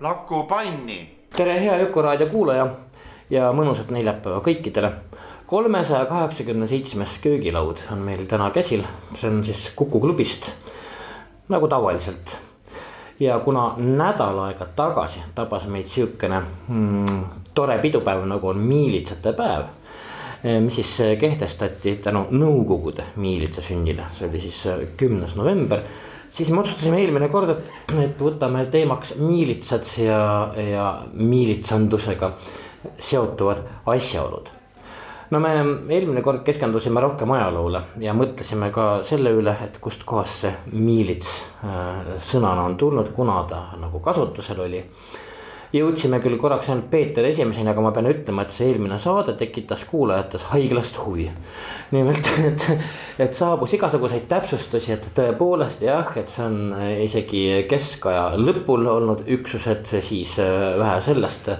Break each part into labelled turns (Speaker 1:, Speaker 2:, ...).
Speaker 1: Laku panni.
Speaker 2: tere, hea Jukuraadio kuulaja ja mõnusat neljapäeva kõikidele. kolmesaja kaheksakümne seitsmes köögilaud on meil täna käsil, see on siis Kuku klubist nagu tavaliselt. ja kuna nädal aega tagasi tabas meid sihukene mm, tore pidupäev nagu on miilitsate päev mis siis kehtestati tänu Nõukogude miilitsa sünnile, see oli siis kümnes november siis me otsustasime eelmine kord, et, et võtame teemaks miilitsad ja, ja miilitsandusega seotuvad asjaolud. no me eelmine kord keskendusime rohkem ajaloole ja mõtlesime ka selle üle, et kustkohast see miilits äh, sõnana on tulnud, kuna ta nagu kasutusel oli jõudsime küll korraks ainult Peeter Esimeseni, aga ma pean ütlema, et see eelmine saade tekitas kuulajates haiglast huvi. nimelt, et, et saabus igasuguseid täpsustusi, et tõepoolest jah, et see on isegi keskaja lõpul olnud üksused, siis äh, vähe sellest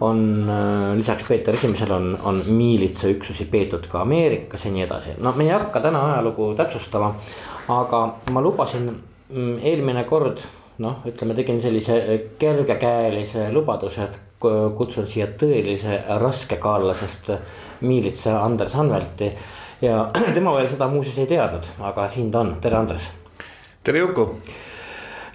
Speaker 2: on äh, lisaks Peeter Esimesele on, on miilitsaüksusi peetud ka Ameerikas ja nii edasi, no me ei hakka täna ajalugu täpsustama. aga ma lubasin mm, eelmine kord noh, ütleme, tegin sellise kergekäelise lubaduse, et kutsun siia tõelise raskekaallasest miilitsa Andres Anvelti. ja tema veel seda muuseas ei teadnud, aga siin ta on, tere Andres.
Speaker 3: tere Juku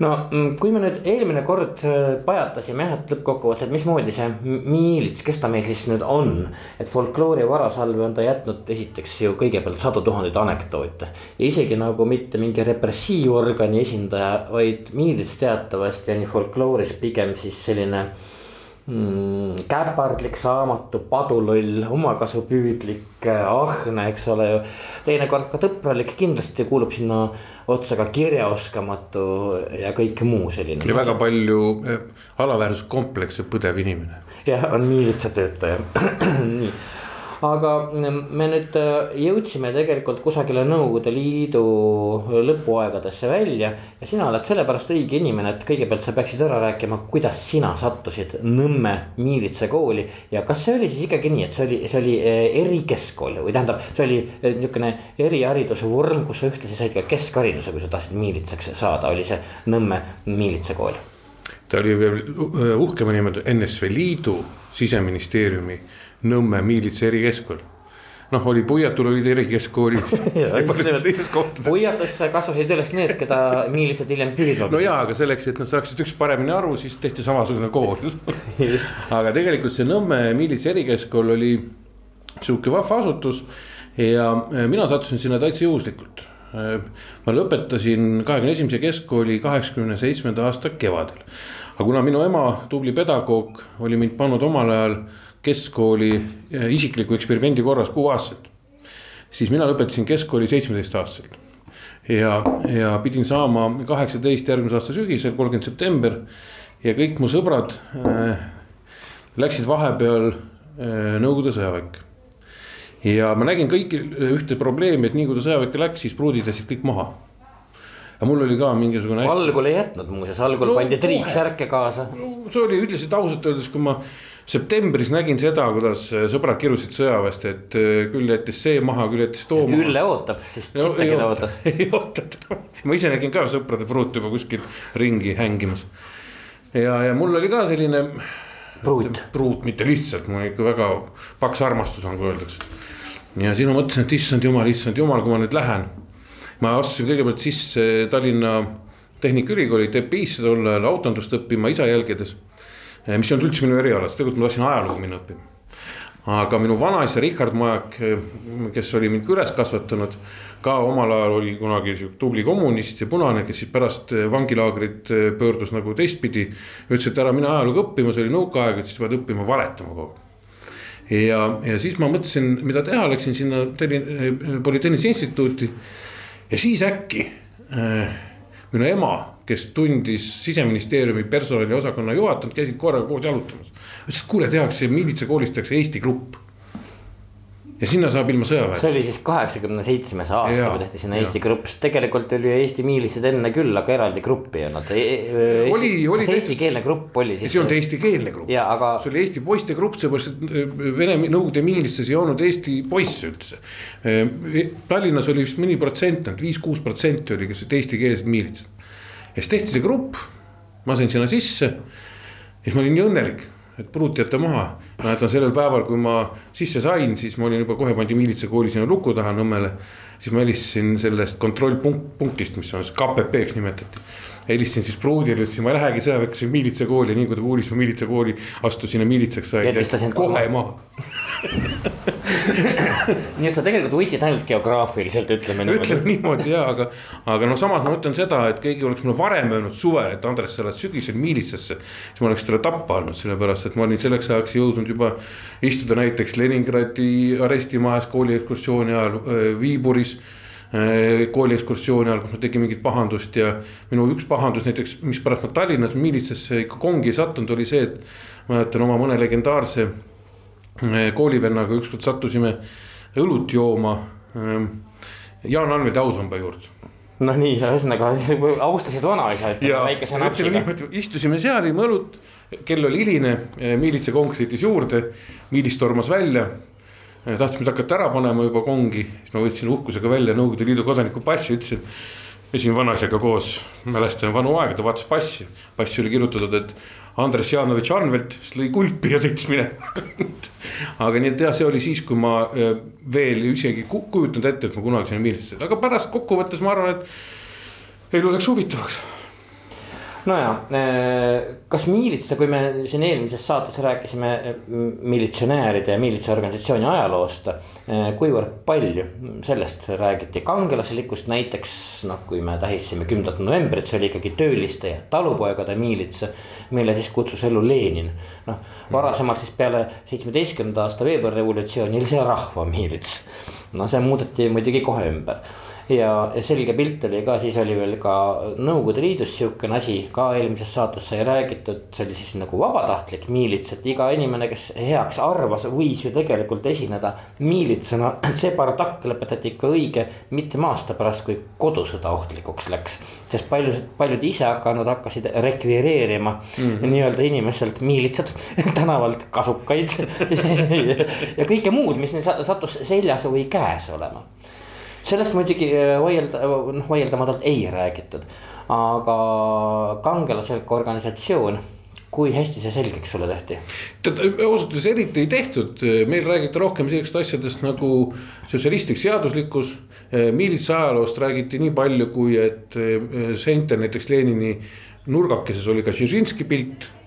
Speaker 2: no mm, kui me nüüd eelmine kord äh, pajatasime jah, et lõppkokkuvõttes, et mismoodi see miilits, kes ta meil siis nüüd on. et folkloori varasalve on ta jätnud esiteks ju kõigepealt sadu tuhandeid anekdoote. ja isegi nagu mitte mingi repressiivorgani esindaja, vaid miilits teatavasti on ju folklooris pigem siis selline mm, käpardlik, saamatu, paduloll, omakasupüüdlik, ahne, eks ole ju. teinekord ka tõpralik, kindlasti kuulub sinna otsa ka kirjaoskamatu ja kõik muu selline.
Speaker 3: ja väga palju eh, alaväärsuskomplekse põdev inimene.
Speaker 2: jah, on miilitsatöötaja nii aga me nüüd äh, jõudsime tegelikult kusagile Nõukogude Liidu lõpuaegadesse välja. ja sina oled sellepärast õige inimene, et kõigepealt sa peaksid ära rääkima, kuidas sina sattusid Nõmme miilitsakooli. ja kas see oli siis ikkagi nii, et see oli, see oli äh, erikeskkool või tähendab, see oli äh, niisugune erihariduse vorm, kus sa ühtlasi said ka keskhariduse, kui sa tahtsid miilitsaks saada, oli see Nõmme miilitsakool
Speaker 3: ta oli veel uhkema nimega NSV Liidu siseministeeriumi Nõmme miilitsa erikeskkool noh, oli Puiatul olid erikeskkoolid
Speaker 2: Puiatus kasvasid üles need, keda miilitsad hiljem püüdma.
Speaker 3: no jaa, aga selleks, et nad saaksid üks paremini aru, siis tehti samasugune kool aga tegelikult see Nõmme miilitsa erikeskkool oli sihuke vahva asutus ja e, mina sattusin sinna täitsa juhuslikult. E, ma lõpetasin kahekümne esimese keskkooli kaheksakümne seitsmenda aasta kevadel. aga kuna minu ema, tubli pedagoog, oli mind pannud omal ajal keskkooli eh, isikliku eksperimendi korras kuueaastaselt. siis mina lõpetasin keskkooli seitsmeteistaastaselt. ja, ja pidin saama kaheksateist järgmise aasta sügisel, kolmkümmend september. ja kõik mu sõbrad äh, läksid vahepeal äh, Nõukogude sõjaväkke. ja ma nägin kõiki ühte probleemi, et nii kui ta sõjaväkke läks, siis pruudid jätsid kõik maha aga mul oli ka mingisugune.
Speaker 2: algul ei jätnud muuseas, algul no, pandi triiksärke kaasa
Speaker 3: no,. see oli üldiselt ausalt öeldes, kui ma septembris nägin seda, kuidas sõbrad kirusid sõjaväest, et äh, küll jättis see maha, küll jättis too maha.
Speaker 2: Ülle ootab, sest no, sittagi ta ootas.
Speaker 3: ei oota, ma ise nägin ka sõprade pruuti juba kuskil ringi hängimas. ja, ja mul oli ka selline.
Speaker 2: pruut.
Speaker 3: pruut, mitte lihtsalt, mul ikka väga paks armastus on, kui öeldakse. ja siis ma mõtlesin, et issand jumal, issand jumal, kui ma nüüd lähen. ma astusin kõigepealt sisse Tallinna Tehnikaülikooli TPI-sse tol ajal autondust õppima isa jälgedes Eh, mis ei olnud üldse minu erialast, tegelikult ma tahtsin ajalugu minna õppima. aga minu vanaisa Richard Majak, eh, kes oli mind ka üles kasvatanud, ka omal ajal oli kunagi sihuke tubli kommunist ja punane, kes siis pärast eh, vangilaagrit pöördus nagu teistpidi. ütles, et ära mine ajalugu õppima, see oli nõukaaeg, et siis pead õppima valetama kogu aeg. ja, ja siis ma mõtlesin, mida teha, läksin sinna Tallinna Polütehnilise Instituuti. ja siis äkki äh, minu ema, kes tundis siseministeeriumi personaliosakonna juhatajat, käisid korraga koos jalutamas. ütles, et kuule, tehakse miilitsakoolis tehakse Eesti Grupp ja sinna saab ilma sõjaväe.
Speaker 2: see oli siis kaheksakümne seitsmes aasta, kui tehti sinna Eesti grupp, sest tegelikult oli Eesti miilised enne küll, aga eraldi gruppi ei olnud e.
Speaker 3: e oli, oli.
Speaker 2: eestikeelne grupp oli
Speaker 3: siis. see ei olnud eestikeelne grupp,
Speaker 2: aga...
Speaker 3: see oli Eesti poiste grupp, seepärast et äh, Vene Nõukogude miilistes ei olnud Eesti poisse üldse. Tallinnas oli vist mõni protsent, viis-kuus protsenti oli eestikeelsed miilitsad. Ja siis tehti see grupp, ma sain sinna sisse siis ma olin nii õnnelik et pruut jätta maha. mäletan sellel päeval, kui ma sisse sain, siis ma olin juba kohe pandi miilitsakooli sinna luku taha Nõmmele. siis ma helistasin sellest kontrollpunktist, mis on KPP-ks nimetati. Helistasin siis pruudile, ütlesin, ma ei lähegi sõjaväkke miilitsakooli, nii kui ta kuulis mu miilitsakooli, astusin ja miilitsaks sain. kohe maha
Speaker 2: nii et sa tegelikult võitsid ainult geograafiliselt, ütleme
Speaker 3: niimoodi. ütleme niimoodi ja, aga, aga noh, samas ma ütlen seda, et keegi oleks mulle varem öelnud suvel, et Andres, sa lähed sügisel miilitsasse. siis ma oleks talle tappa andnud, sellepärast et ma olin selleks ajaks jõudnud juba istuda näiteks Leningradi arestimajas kooliekskursiooni ajal äh, Viiburis kooliekskursiooni ajal, kus ma tegin mingit pahandust ja minu üks pahandus näiteks, mispärast ma Tallinnas miilitsasse ikka kongi ei sattunud, oli see, et mäletan oma mõne legendaarse koolivennaga ükskord sattusime õlut jooma ähm, Jaan Anveldi ausamba juurde.
Speaker 2: no nii, ühesõnaga austasid vanaisa, ütleme väikese napsiga.
Speaker 3: istusime seal, jõime õlut, kell oli hiline, miilitsa kong sõitis juurde, miilis tormas välja. Tahtsime hakata ära panema juba kongi, siis ma võtsin uhkusega välja Nõukogude Liidu kodaniku passi, ütlesin me siin vanaisaga koos mälestame vanu aegu, ta vaatas passi, passi oli kirjutatud, et Andres Janovitš Anvelt, siis lõi kulpi ja sõitis minema. Aga nii, et jah, see oli siis, kui ma äh, veel isegi kujutanud ette, et ma kunagi sinna meeldisin, aga pärast kokkuvõttes ma arvan, et elu läks huvitavaks
Speaker 2: nojah, äh, kas miilitsa, kui me siin eelmises saates rääkisime äh, militsionääride ja miilitsaorganisatsiooni ajaloost. Äh, kuivõrd palju sellest räägiti kangelaslikust näiteks noh, kui me tähistasime kümnendat novembrit, see oli ikkagi tööliste ja talupoegade miilits. mille siis kutsus ellu Lenin, noh varasemalt siis peale seitsmeteistkümnenda aasta veebruarirevolutsiooni oli see rahvamiilits. no see muudeti muidugi kohe ümber ja, selge pilt oli ka, siis oli veel ka Nõukogude Liidus sihukene asi ka eelmises saates sai räägitud, see oli siis nagu vabatahtlik miilits, et iga inimene, kes heaks arvas, võis ju tegelikult esineda miilitsana. see bardakk lõpetati ikka õige mitme aasta pärast, kui kodusõda ohtlikuks läks. sest paljud, paljud isehakanud hakkasid rekvireerima mm -hmm. nii-öelda inimestelt miilitsad tänavalt kasukaid ja kõike muud, mis neil sattus seljas või käes olema sellest muidugi äh, vaielda, noh vaieldamatult ei räägitud. aga kangelaslik organisatsioon kui hästi see selgeks sulle tehti?
Speaker 3: tead ausalt öeldes eriti ei tehtud, meil räägiti rohkem sellistest asjadest nagu sotsialistlik seaduslikkus. miilitsa ajaloost räägiti nii palju, kui et äh, seintel näiteks Lenini nurgakeses oli ka Dzeržinski pilt Äh,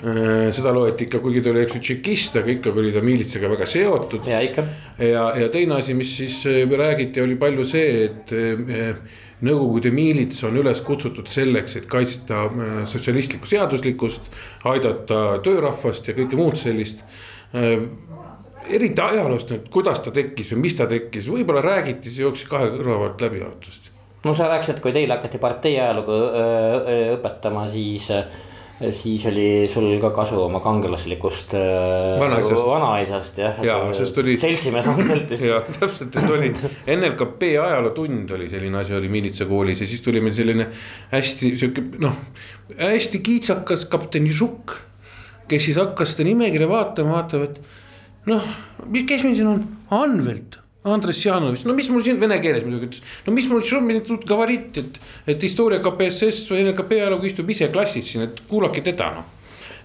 Speaker 3: seda loeti ikka, kuigi ta oli, eks ju, tšekist, aga ikkagi oli ta miilitsaga väga seotud.
Speaker 2: ja ikka.
Speaker 3: ja, ja teine asi, mis siis äh, räägiti, oli palju see, et äh, Nõukogude miilits on üles kutsutud selleks, et kaitsta sotsialistlikku seaduslikkust, aidata töörahvast ja kõike muud sellist eriti ajaloost nüüd, kuidas ta tekkis või mis ta tekkis, võib-olla räägiti, see jooksis kahe kõrva vahelt läbi arvatavasti.
Speaker 2: no sa rääkisid, et kui teile hakati partei ajalugu õpetama, siis siis oli sul ka kasu oma kangelaslikust äh,
Speaker 3: vanaisast,
Speaker 2: vanaisast jah.
Speaker 3: ja, sest oli.
Speaker 2: seltsimees Anveltist.
Speaker 3: ja täpselt, et oli NLKP ajalootund oli selline asi, oli miilitsakoolis ja siis tuli meil selline hästi sihuke noh, hästi kiitsakas kapten Žukk. kes siis hakkas seda nimekirja vaatama, vaatab, et noh, kes meil siin on, Anvelt Andres Janovitš, no mis mul siin vene keeles muidugi ütles, no mis mul тут говорит, et, et historia KPSS või NLKP ajalugu istub ise klassis siin, et kuulake teda noh.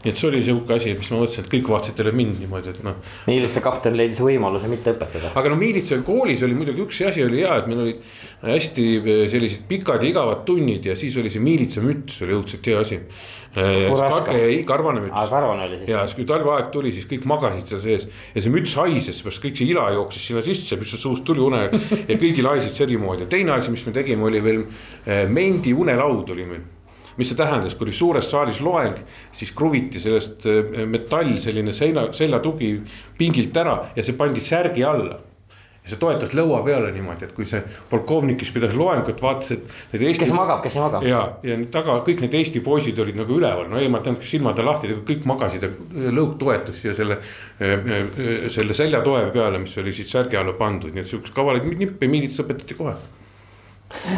Speaker 3: nii et see oli sihuke asi, mis ma mõtlesin, et kõik vaatasid talle mind niimoodi, et noh.
Speaker 2: miilitsa kapten leidis võimaluse mitte õpetada.
Speaker 3: aga no miilitsa koolis oli muidugi üks asi oli hea, et meil olid hästi sellised pikad ja igavad tunnid ja siis oli see miilitsa müts oli õudselt hea asi ei, karvane müts.
Speaker 2: karvane oli siis.
Speaker 3: ja siis kui talveaeg tuli, siis kõik magasid seal sees ja see müts haises, sest kõik see ila jooksis sinna sisse, mis suust tuli une ja kõigil haises sedimoodi ja teine asi, mis me tegime, oli veel mendi unelaud oli meil. Mis see tähendas, kui oli suures saalis loeng, siis kruviti sellest metall selline selja, seljatugi pingilt ära ja see pandi särgi alla ja see toetas lõua peale niimoodi, et kui see polkovnik, kes pidas loengut, vaatas, et.
Speaker 2: Eesti... kes magab, kes ei maga.
Speaker 3: ja, ja taga kõik need Eesti poisid olid nagu üleval, no eemalt ainult silmad lahti, kõik magasid ja lõug toetus siia selle. selle seljatoe peale, mis oli siis särgi alla pandud, nii et sihukest kavalaid nippe miilits õpetati kohe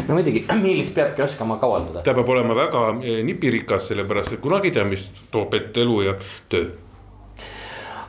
Speaker 2: no muidugi, miilis peabki oskama kavaldada.
Speaker 3: ta peab olema väga nipirikas, sellepärast et kunagi ei tea, mis toob ette elu ja töö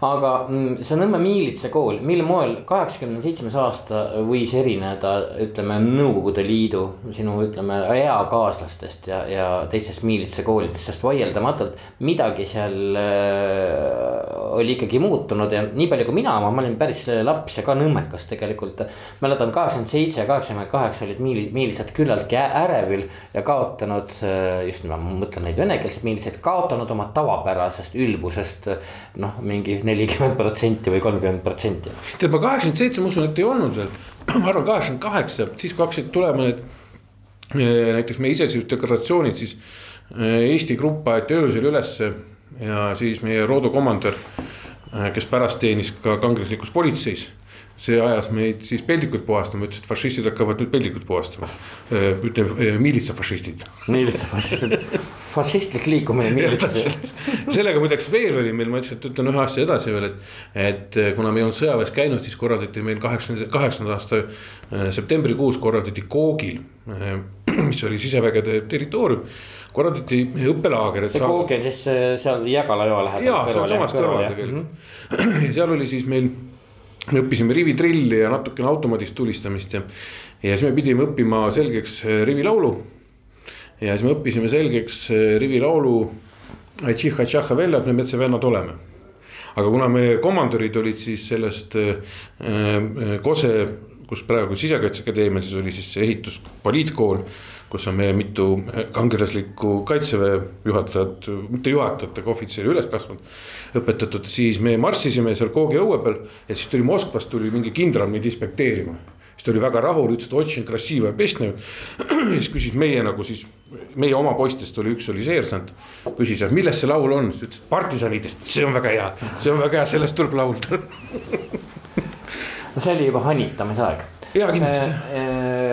Speaker 2: aga mm, see Nõmme miilitsa kool, mil moel kaheksakümne seitsmes aasta võis erineda, ütleme Nõukogude Liidu sinu ütleme eakaaslastest ja, ja teistest miilitsa koolidest, sest vaieldamatult midagi seal äh, oli ikkagi muutunud ja nii palju kui mina, ma olin päris laps ja ka nõmmekas tegelikult. mäletan kaheksakümmend seitse ja kaheksakümmend kaheksa olid miili-, miilised küllaltki ärevil ja kaotanud äh, just ma mõtlen neid venekeelseid miiliseid, kaotanud oma tavapärasest ülbusest noh, mingi nelikümmend protsenti või kolmkümmend protsenti.
Speaker 3: tead, ma kaheksakümmend seitse, ma usun, et ei olnud veel, ma arvan, kaheksakümmend kaheksa, siis kui hakkasid tulema need. Eh, näiteks meie iseseisvusdeklaratsioonid, siis eh, Eesti grupp aeti öösel ülesse ja siis meie roodokomandör, eh, kes pärast teenis ka kangelaslikus politseis see ajas meid siis peldikut puhastama, ütles, et fašistid hakkavad nüüd peldikut puhastama. ütleme, miilitsafašistid.
Speaker 2: miilitsafašistid, fašistlik liikumine miilitsas.
Speaker 3: sellega muideks veel oli meil, ma ütlesin, et ütlen ühe asja edasi veel, et. et kuna me ei olnud sõjaväes käinud, siis korraldati meil kaheksakümne, kaheksakümnenda aasta septembrikuus korraldati Koogil. mis oli sisevägede territoorium korraldati õppelaager.
Speaker 2: see Koog on siis seal Jägala joa lähedal.
Speaker 3: jaa, sealsamas kõrval tegelikult ja seal oli siis meil me õppisime rivitrilli ja natukene automaadist tulistamist ja, ja siis me pidime õppima selgeks rivilaulu. Ja siis me õppisime selgeks äh, rivilaulu. Tšihha-tšahha välja, et me metsavennad oleme. aga kuna meie komandörid olid siis sellest äh, äh, Kose, kus praegu Sisekaitseakadeemia, siis oli siis see ehitus poliitkool kus on meie mitu kangelaslikku kaitseväe juhatajat, mitte juhatajat, aga ohvitseri üles kasvanud. õpetatud, siis me marssisime seal Koogi õue peal ja siis tuli Moskvast tuli mingi kindral meid inspekteerima. siis ta oli väga rahul, ütles, et otsin krasiiva pesnev. siis küsis meie nagu siis, meie oma poistest oli, üks oli seersant. küsis, et millest see laul on, siis ütles, et partisanidest, see on väga hea, see on väga hea, sellest tuleb laulda
Speaker 2: no see oli juba hanitamise aeg
Speaker 3: jaa, kindlasti äh,.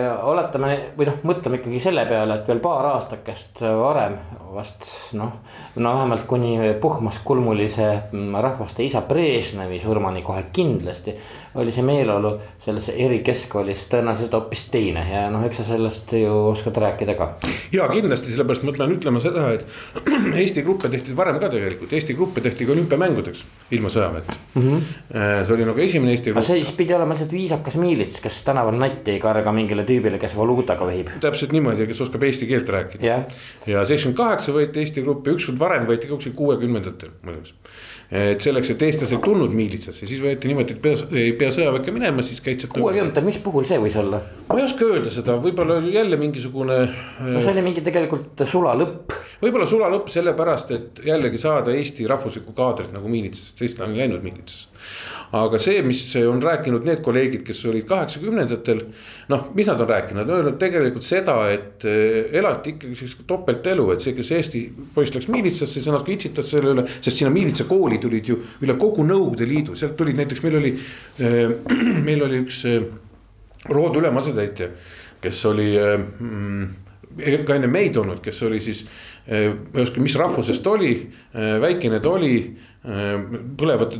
Speaker 2: Äh, oletame või noh, mõtleme ikkagi selle peale, et veel paar aastakest varem vast noh. no vähemalt kuni puhmas kulmulise mm, rahvaste isa Brežnevi surmani kohe kindlasti. Oli see meeleolu selles erikeskkoolis tõenäoliselt hoopis teine ja noh, eks sa sellest ju oskad rääkida ka.
Speaker 3: ja kindlasti, sellepärast ma pean ütlema seda, et Eesti gruppe tehti varem ka tegelikult, Eesti gruppe tehti ka olümpiamängudeks ilma sõjaväeta mm. -hmm. see oli nagu esimene Eesti
Speaker 2: grupp. see siis pidi olema lihtsalt viisakas miilits, kes tänaval natti ei karga mingile tüübile, kes valuutaga vehib.
Speaker 3: täpselt niimoodi, kes oskab eesti keelt rääkida yeah.. ja seitsekümmend kaheksa võeti Eesti gruppi, ükskord varem võeti ka kuskil kuuekümnendatel muideks. Et selleks, et eestlased tulnud miilitsasse, siis võeti niimoodi, et pea, ei pea sõjaväkke minema, siis käid sealt.
Speaker 2: kuuekümnendatel, mis puhul see võis olla?
Speaker 3: ma ei oska öelda seda, võib-olla oli jälle mingisugune.
Speaker 2: no see oli mingi tegelikult sulalõpp.
Speaker 3: võib-olla sulalõpp sellepärast, et jällegi saada Eesti rahvuslikku kaadrit nagu miilitsasse, sest eestlane on läinud miilitsasse aga see, mis on rääkinud need kolleegid, kes olid kaheksakümnendatel. noh, mis nad on rääkinud, nad on öelnud tegelikult seda, et eh, elati ikkagi sellist topeltelu, et see, kes Eesti poiss läks miilitsasse, siis nad ka itsitas selle üle. sest sinna miilitsakooli tulid ju üle kogu Nõukogude Liidu, sealt tulid näiteks meil oli, eh, meil oli üks eh, Roodu ülem asetäitja, kes oli mm, ka enne meid olnud, kes oli siis, oska, mis rahvusest oli, väikene ta oli põlevate,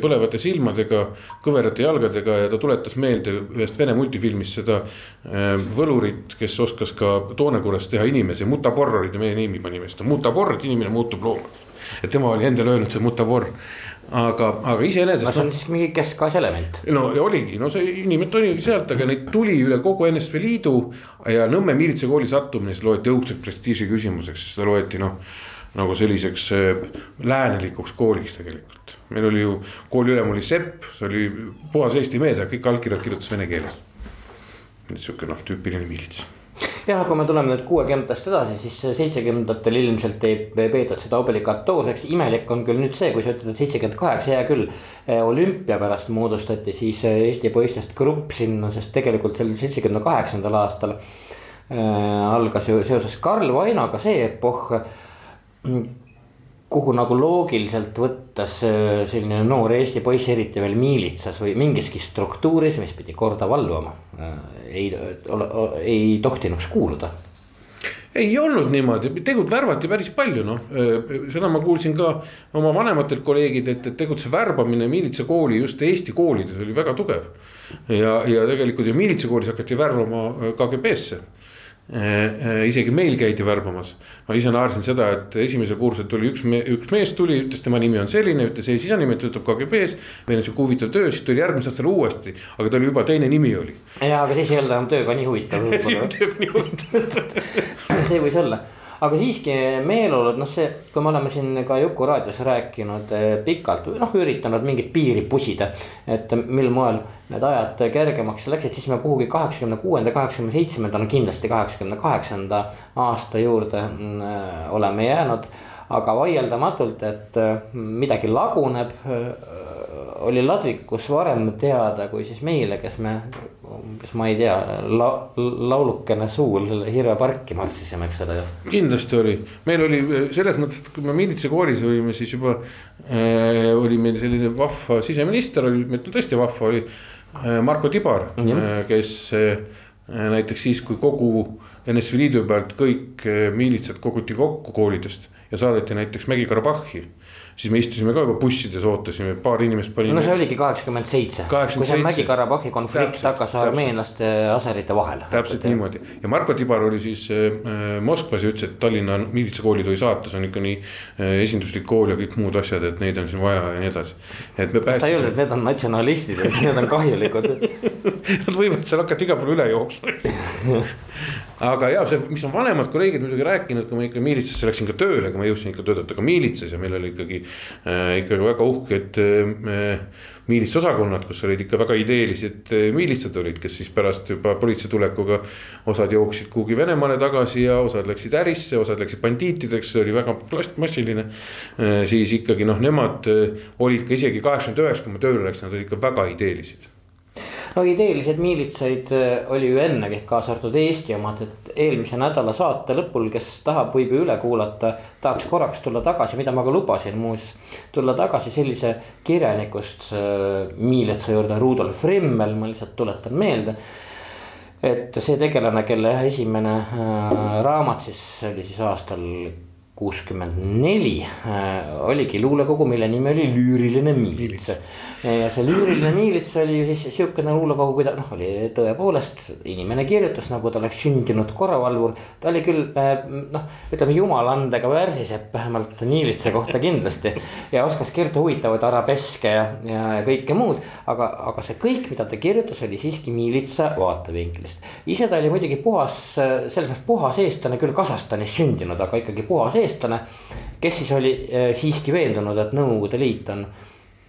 Speaker 3: põlevate silmadega, kõverate jalgadega ja ta tuletas meelde ühest vene multifilmist seda äh, võlurit, kes oskas ka Toonekurres teha oli ta meie nimi panime seda, mutaporr, et inimene muutub loomaks. et tema oli endale öelnud see mutaporr, aga, aga iseenesest.
Speaker 2: see on siis mingi keskasjaelement.
Speaker 3: no ja oligi, no see inimene oligi sealt, aga neid tuli üle kogu NSV Liidu ja Nõmme miilitsakooli sattumine, siis loeti õudselt prestiiži küsimuseks, sest seda loeti noh nagu selliseks äh, läänelikuks kooliks tegelikult. meil oli ju kooli ülem oli Sepp, see oli puhas eesti mees, aga kõik allkirjad kirjutas vene keeles. sihuke noh, tüüpiline miilits
Speaker 2: jah, kui me tuleme nüüd kuuekümnendatest edasi, siis seitsmekümnendatel ilmselt ei peetud seda obligatooseks, imelik on küll nüüd see, kui sa ütled, et seitsekümmend kaheksa, hea küll. Eh, olümpia pärast moodustati siis eh, Eesti poistest grupp sinna, sest tegelikult sellel seitsmekümne kaheksandal aastal algas ju seoses Karl Vainoga see epohh kuhu nagu loogiliselt võttes äh, selline noor Eesti poiss, eriti veel miilitsas või mingiski struktuuris, mis pidi korda valvama, äh, ei, ei tohtinuks kuuluda.
Speaker 3: Ei olnud niimoodi, tegelikult värvati päris palju, noh, äh, seda ma kuulsin ka oma vanematelt kolleegid, et, tegelikult see värbamine miilitsakooli just Eesti koolides oli väga tugev. ja, ja tegelikult ju miilitsakoolis hakati värvama KGB-sse Äh, äh, isegi meil käidi värbamas, ma ise naersin seda, et esimesel kursusel tuli üks me,, üks mees tuli, ütles, tema nimi on selline, ütles ees-isa nimi, töötab KGB-s. meil on sihuke huvitav töö, siis tuli järgmisel aastal uuesti, aga tal juba teine nimi oli.
Speaker 2: ja, aga siis ei olnud enam tööga nii huvitav. See võis olla aga siiski meeleolud, noh, see, kui me oleme siin ka Juku raadios rääkinud eh, pikalt, noh, üritanud mingit piiri pusida. et mil moel need ajad kergemaks läksid, siis me kuhugi kaheksakümne kuuenda, kaheksakümne seitsmenda, no kindlasti kaheksakümne kaheksanda aasta juurde mm, eh, oleme jäänud. aga vaieldamatult, et eh, midagi laguneb oli Ladvikus varem teada kui siis meile, kes me, kes ma ei tea la,, laulukene suul Hirve parki marssisime, eks ole ju.
Speaker 3: kindlasti oli, meil oli selles mõttes, et kui me miilitsikoolis olime, siis juba äh, oli meil selline vahva siseminister oli, meil tõesti vahva oli äh, Marko Tibar mm, -hmm. äh, kes äh, näiteks siis, kui kogu NSV Liidu pealt kõik äh, miilitsad koguti kokku koolidest ja saadeti näiteks Mägi-Karabahhi siis me istusime ka juba bussides, ootasime, paar inimest panime.
Speaker 2: no see oligi kaheksakümmend seitse, kui see Mägi-Karabahhi konflikt hakkas armeenlaste ja aserite vahel.
Speaker 3: täpselt niimoodi ja Marko Tibar oli siis äh, Moskvas ja ütles, et Tallinna miilitsakooli tohi saata, see on ikka nii äh, esinduslik kool ja kõik muud asjad, et neid on siin vaja ja nii edasi.
Speaker 2: et me päästsime. sa ei öelnud, et need on natsionalistid, et need on kahjulikud
Speaker 3: Nad võivad seal hakata igal pool üle jooksma aga ja see, mis on vanemad kolleegid muidugi rääkinud, kui ma ikka miilitsasse läksin ka tööle, kui ma jõudsin ikka töötada ka miilitsas ja meil oli ikkagi äh,. ikkagi väga uhked äh, miilitsosakonnad, kus olid ikka väga ideelised äh, miilitsad olid, kes siis pärast juba politsei tulekuga. osad jooksid kuhugi Venemaale tagasi ja osad läksid ärisse, osad läksid bandiitideks, see oli väga massiline äh,. siis ikkagi noh, nemad äh, olid ka isegi kaheksakümmend üheksa, kui ma tööle läksin, nad olid ikka väga ideelised
Speaker 2: no ideelised miilitsaid äh, oli ju ennegi, kaasa arvatud Eesti omad, et eelmise nädala saate lõpul, kes tahab, võib ju üle kuulata. tahaks korraks tulla tagasi, mida ma ka lubasin muuseas, tulla tagasi sellise kirjanikust äh, miilitsa juurde, Rudolf Rimmel, ma lihtsalt tuletan meelde et see tegelane, kelle esimene äh, raamat siis oli siis aastal kuuskümmend neli äh, oligi luulekogu, mille nimi oli Lüüriline miilits. ja see Lüüriline miilits oli siis sihukene luulekogu, kui ta noh, oli tõepoolest inimene kirjutas, nagu ta oleks sündinud korravalvur. ta oli küll äh, noh, ütleme jumala andega värsisepp vähemalt miilitsa kohta kindlasti. ja oskas kirjutada huvitavaid arabeske ja, ja, ja kõike muud. aga, aga see kõik, mida ta kirjutas, oli siiski miilitsa vaatevinklist. ise ta oli muidugi puhas, selles mõttes puhas eestlane, küll Kasahstanis sündinud, aga ikkagi puhas eestlane eestlane, kes siis oli äh, siiski veendunud, et Nõukogude Liit on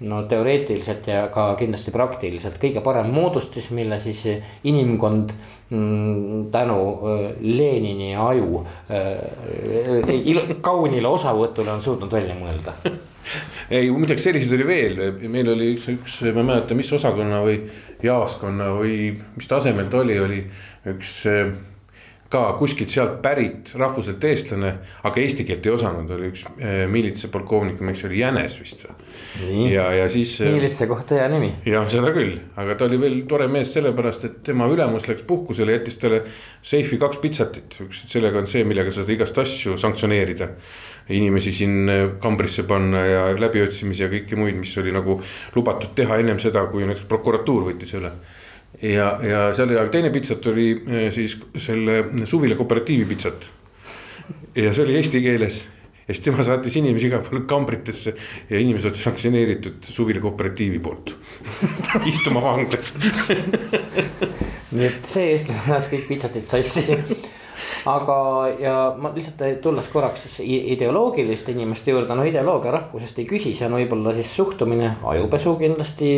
Speaker 2: no teoreetiliselt ja ka kindlasti praktiliselt kõige parem moodustis, mille siis inimkond mm, tänu äh, Lenini aju äh, kaunile osavõtule on suutnud välja mõelda.
Speaker 3: Ei, midagi selliseid oli veel, meil oli üks, üks, ma ei mäleta, mis osakonna või jaaskonna või mis tasemel ta oli, oli üks ka kuskilt sealt pärit rahvuselt eestlane, aga eesti keelt ei osanud, oli üks äh, miilitsapolkovnik, mis oli Jänes vist
Speaker 2: või. ja, ja siis. Äh, miilitsa kohta hea nimi.
Speaker 3: jah, seda küll, aga ta oli veel tore mees sellepärast, et tema ülemus läks puhkusele, jättis talle seifi kaks pitsatit, üks, sellega on see, millega sa saad igast asju sanktsioneerida inimesi siin äh, kambrisse panna ja läbiotsimisi ja kõiki muid, mis oli nagu lubatud teha ennem seda, kui näiteks prokuratuur võttis üle ja, ja seal ja teine pitsat oli eh, siis selle suvila kooperatiivi pitsat. ja see oli eesti keeles. Ja siis tema saatis inimesi igale poole kambritesse ja inimesed olid sanktsioneeritud suvila kooperatiivi poolt. Istuma vanglas.
Speaker 2: Nii et see eestlane ajas kõik pitsatid sassi aga, ja ma lihtsalt tulles korraks ideoloogiliste inimeste juurde, no ideoloogia rahvusest ei küsi, see on võib-olla siis suhtumine, ajupesu kindlasti.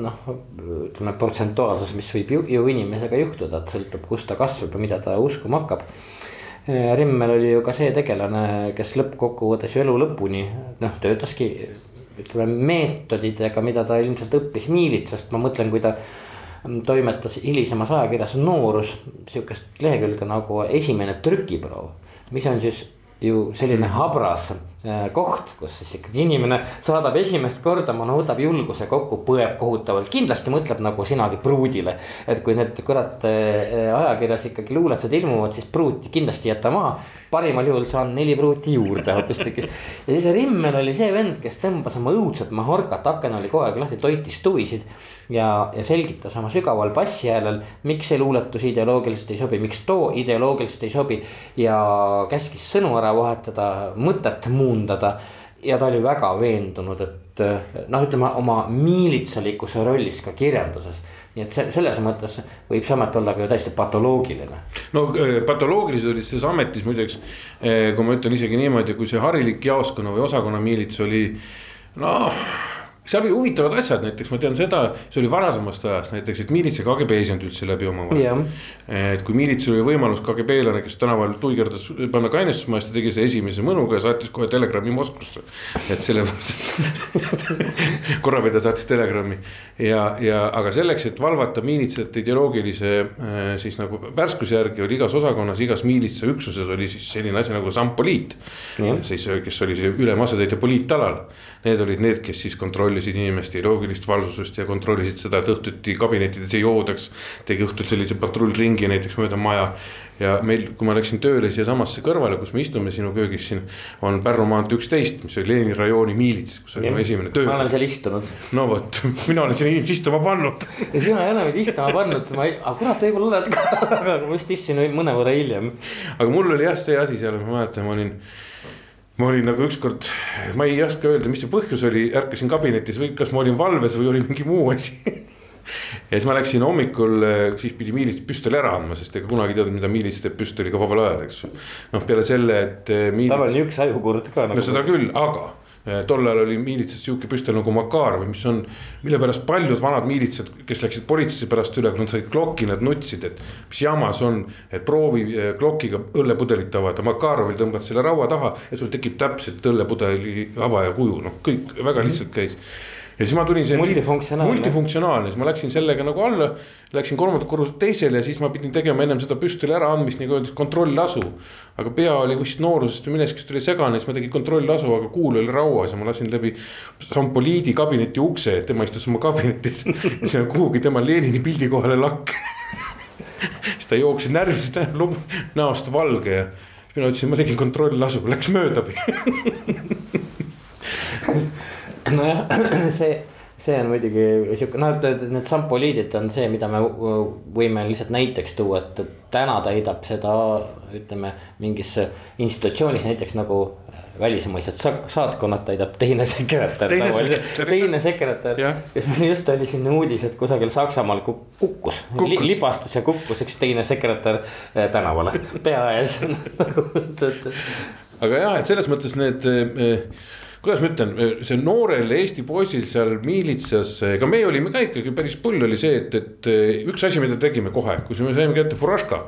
Speaker 2: noh, ütleme protsentuaalsus, mis võib ju, ju inimesega juhtuda, et sõltub, kus ta kasvab ja mida ta uskuma hakkab. Rimmel oli ju ka see tegelane, kes lõppkokkuvõttes ju elu lõpuni noh, töötaski ütleme meetoditega, mida ta ilmselt õppis miilitsast, ma mõtlen, kui ta toimetas hilisemas ajakirjas Noorus sihukest lehekülge nagu esimene trükiproov. mis on siis ju selline habras koht, kus siis ikkagi inimene saadab esimest korda, no võtab julguse kokku, põeb kohutavalt, kindlasti mõtleb nagu sinagi pruudile. et kui need kurat äh, ajakirjas ikkagi luuletused ilmuvad, siis pruuti kindlasti jäta maha. parimal juhul saan neli pruuti juurde hoopistükkis. ja siis Rimmel oli see vend, kes tõmbas oma õudset mahorkat, aken oli kogu aeg lahti, toitis tuvisid ja, ja selgitas oma sügaval bassihäälel, miks see luuletus ideoloogiliselt ei sobi, miks too ideoloogiliselt ei sobi. ja käskis sõnu ära vahetada, mõtet muundada ja ta oli väga veendunud, et noh, ütleme oma miilitsalikkuse rollis ka kirjanduses. nii et see selles mõttes võib see amet olla ka ju täiesti patoloogiline.
Speaker 3: no äh, patoloogilised olid selles ametis muideks, äh, kui ma ütlen isegi niimoodi, kui see harilik jaoskonna või osakonna miilits oli noh seal oli huvitavad asjad, näiteks ma tean seda, see oli varasemast ajast näiteks, et miilits ja KGB ei saanud üldse läbi omavahel. et kui miilitsil oli võimalus KGB-lane, kes tänaval tuigerdas panna kainestusmajas, ta tegi seda esimese mõnuga ja saatis kohe telegrammi Moskvasse. et sellepärast korrapidaja saatis telegrammi ja, ja aga selleks, et valvata miilitsate ideoloogilise äh, siis nagu värskuse järgi oli igas osakonnas, igas miilitsa üksuses oli siis selline asi nagu sampoliit. siis, kes oli see ülem asetäitja poliitalal, need olid need, kes siis kontrollisid kontrollisid inimeste loogilist valvsust ja kontrollisid seda, et õhtuti kabinettides ei joodaks. tegi õhtul sellise patrullringi näiteks mööda maja. ja meil, kui ma läksin tööle siiasamasse kõrvale, kus me istume sinu köögis siin. on Pärnu maantee üksteist, mis oli Leeni rajooni miilits, kus oli mu esimene töö.
Speaker 2: ma olen seal istunud.
Speaker 3: no vot, mina olen sinna inimesi istuma pannud.
Speaker 2: ja sina ei ole mind istuma pannud, ma ei, aga kurat, võib-olla oled ka, aga ma just istusin mõnevõrra hiljem.
Speaker 3: aga mul oli jah see asi seal, ma mäletan, ma olin ma olin nagu ükskord, ma ei oska öelda, mis see põhjus oli, ärkasin kabinetis või kas ma olin valves või oli mingi muu asi ja siis ma läksin hommikul, siis pidi miilits püstoli ära andma, sest ega kunagi ei teadnud, mida miilits teeb püstoliga vabal ajal, eks. noh, peale selle, et
Speaker 2: eh, miilits.... tal on niisuguse ajukurd ka
Speaker 3: nagu. no seda küll, aga tol ajal oli miilitsas sihuke püstol nagu Makarov, mis on, mille pärast paljud vanad miilitsad, kes läksid politseisse pärast üle, kui nad said klokki, nad nutsid, et. mis jama see on, et proovi eh, klokiga õllepudelit avada, Makarovil tõmbad selle raua taha ja sul tekib täpselt õllepudeli avaja kuju, noh, kõik väga lihtsalt käis ja siis ma tulin
Speaker 2: multifunktsionaalne.
Speaker 3: multifunktsionaalne, siis ma läksin sellega nagu alla, läksin kolmandat korruselt teisele ja siis ma pidin tegema ennem seda püstoli äraandmist nagu öeldakse kontrollasu. aga pea oli vist noorusest või millestki tuli segane, siis ma tegin kontrollasu, aga kuul oli rauas ja ma lasin läbi. Sampoliidi kabineti ukse, tema istus oma kabinetis ja siis kuhugi tema Lenini pildi kohale lakk siis ta jooksis närvist näost valge ja mina ütlesin, ma tegin kontrollasu, läks mööda või
Speaker 2: nojah, see, see on muidugi sihuke noh, et need sampoliidid on see, mida me võime lihtsalt näiteks tuua, et täna täidab seda, ütleme mingis institutsioonis näiteks nagu välismaised saatkonnad täidab teine sekretär. teine sekretär, kes meil just oli siin uudis, et kusagil Saksamaal kukkus, kukkus., li, libastus ja kukkus üks teine sekretär eh, tänavale pea ees. Nagu,
Speaker 3: aga jah, et selles mõttes need äh, kuidas ma ütlen, see noorel Eesti poisil seal miilitsas, ega me olime ka ikkagi päris pull oli see, et, et üks asi, mida tegime kohe, kui me saime kätte Furaška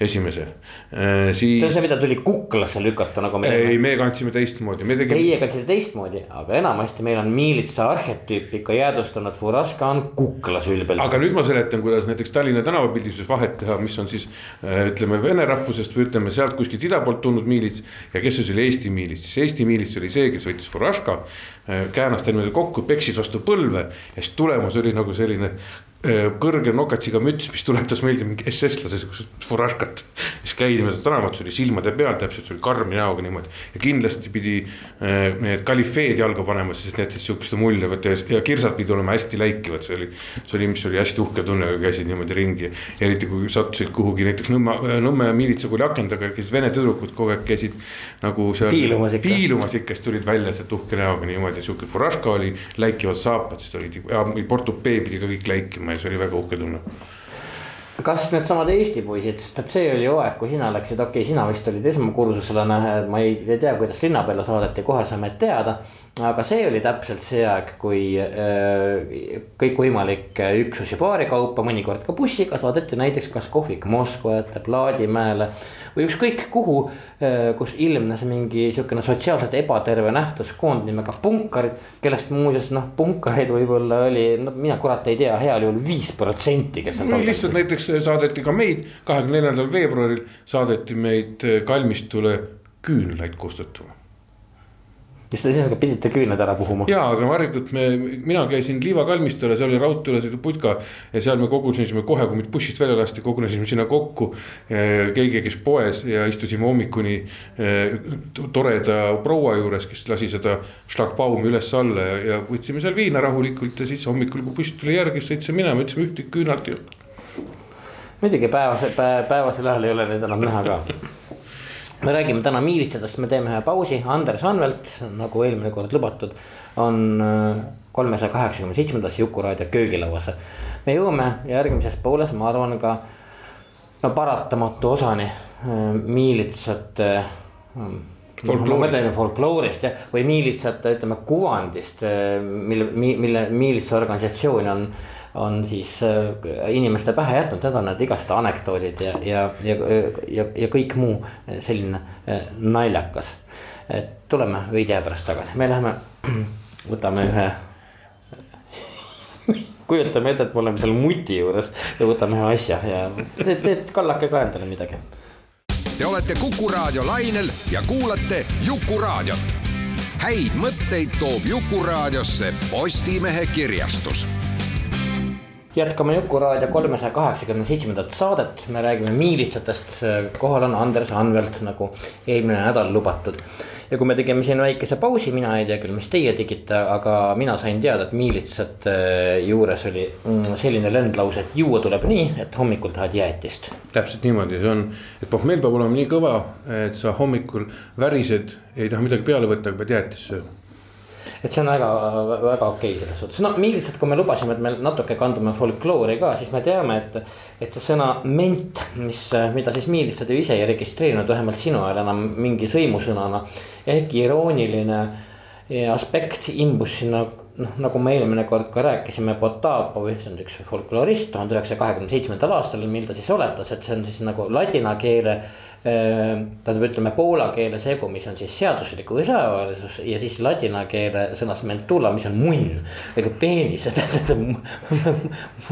Speaker 3: esimese,
Speaker 2: äh, siis. see on see, mida tuli kuklasse lükata nagu.
Speaker 3: ei, me kandsime teistmoodi, me
Speaker 2: tegime. Teie kandsite teistmoodi, aga enamasti meil on miilitsa arhetüüp ikka jäädvustanud, Furaška on kuklas ülbelt.
Speaker 3: aga nüüd ma seletan, kuidas näiteks Tallinna tänavapildisuses vahet teha, mis on siis äh, ütleme vene rahvusest või ütleme sealt kuskilt ida poolt tulnud miilits. ja kes siis oli Eesti miilits, siis Eesti miilits oli see, kes võttis Furaška, äh, käänas ta niimoodi kokku, peksis vastu põlve ja siis tulemus oli nagu selline Äh, kõrge nokatsiga müts, mis tuletas meelde mingi SS-lase sihukest furaškat. siis käidi mööda tänavat, see oli silmade peal täpselt, see oli karmi näoga niimoodi. ja kindlasti pidi äh, need kalifeed jalga panema, sest need siis sihukeste mulje võtta ja, kirsad pidi olema hästi läikivad, see oli. see oli, mis oli hästi uhke tunne, kui käisid niimoodi ringi. eriti kui sattusid kuhugi näiteks Nõmme, Nõmme miilitsakooli akende taga, kes vene tüdrukud kogu aeg käisid. nagu seal
Speaker 2: piilumas ikka,
Speaker 3: piilumas ikka, siis tulid välja sealt uhke näoga niimoodi, sihuke furaška oli, läikivad saapad, siis olid ja portupee pidi ka kõik läikima see oli väga uhke tunne
Speaker 2: kas needsamad Eesti poisid, sest et see oli hooaeg, kui sina läksid, okei okay,, sina vist olid esmakursuselane, ma ei, ei tea, kuidas linna peale saadeti, kohe saime teada. aga see oli täpselt see aeg, kui äh, kõikvõimalikke üksusi paari kaupa, mõnikord ka bussiga saadeti näiteks kas kohvik Moskva ette, Plaadimäele. Või ükskõik kuhu, kus ilmnes mingi sihukene sotsiaalselt ebaterve nähtus koondnimega punkarid. kellest muuseas noh, punkareid võib-olla oli, no mina kurat ei tea, heal juhul viis protsenti, kes.
Speaker 3: või lihtsalt näiteks saadeti ka meid, kahekümne neljandal veebruaril saadeti meid kalmistule küünlaid kustutama
Speaker 2: siis te ühesõnaga pidite küüned ära puhuma.
Speaker 3: ja, aga varjatult me, mina käisin Liiva kalmistul ja seal oli raudteelasõidu putka. ja seal me kogunesime kohe, kui meid bussist välja lasti, kogunesime sinna kokku. keegi käis poes ja istusime hommikuni eh, toreda proua juures, kes lasi seda šlagbaumi üles-alla ja, ja võtsime seal viina rahulikult ja siis hommikul, kui buss tuli järgi, siis sõitsime minema, ütlesime ühtegi küünalt ei olnud.
Speaker 2: muidugi päevase päev,, päevasel ajal ei ole neid enam näha ka me räägime täna miilitsadest, me teeme ühe pausi, Andres Anvelt, nagu eelmine kord lubatud, on äh, kolmesaja kaheksakümne seitsmendas Jukuraadio köögilauas. me jõuame järgmises pooles, ma arvan ka no paratamatu osani äh, miilitsate hmm, folkloorist. ma mõtlen folkloorist jah, või miilitsate, ütleme kuvandist, äh, mille, mille miilitsa organisatsioon on on siis äh, inimeste pähe jätnud, need on need igasugused anekdoodid ja, ja, ja, ja, ja kõik muu selline äh, naljakas. et tuleme veidi aja pärast tagasi, me läheme, võtame ühe kujutame ette, et me oleme seal muti juures ja võtame ühe asja ja teed, teed kallake ka endale midagi.
Speaker 4: Te olete Kuku Raadio lainel ja kuulate Jukuraadiot. häid mõtteid toob Jukuraadiosse Postimehe kirjastus
Speaker 2: jätkame Jukuraadio kolmesaja kaheksakümne seitsmendat saadet, me räägime miilitsatest, kohal on Andres Anvelt, nagu eelmine nädal lubatud. ja kui me tegime siin väikese pausi, mina ei tea küll, mis teie tegite, aga mina sain teada, et miilitsate juures oli mm, selline lendlause, et juua tuleb nii, et hommikul tahad jäätist.
Speaker 3: täpselt niimoodi see on, et pohmell peab olema nii kõva, et sa hommikul värised, ei taha midagi peale võtta, aga pead jäätist sööma
Speaker 2: et see on väga, väga okei okay selles suhtes, no miilitsad, kui me lubasime, et me natuke kandume folkloori ka, siis me teame, et. et see sõna ment, mis, mida siis miilitsad ju ise ei registreerinud, vähemalt sinu ajal enam mingi sõimusõnana. ehkki irooniline aspekt imbus sinna noh, nagu me eelmine kord ka rääkisime, Potapovi, see on üks folklorist tuhande üheksasaja kahekümne seitsmendal aastal, mil ta siis oletas, et see on siis nagu ladina keele tähendab, ütleme poola keele segu, mis on siis seaduslik või sõjaväelisus ja siis ladina keele sõnas mentula, mis on munn. ega peenis, et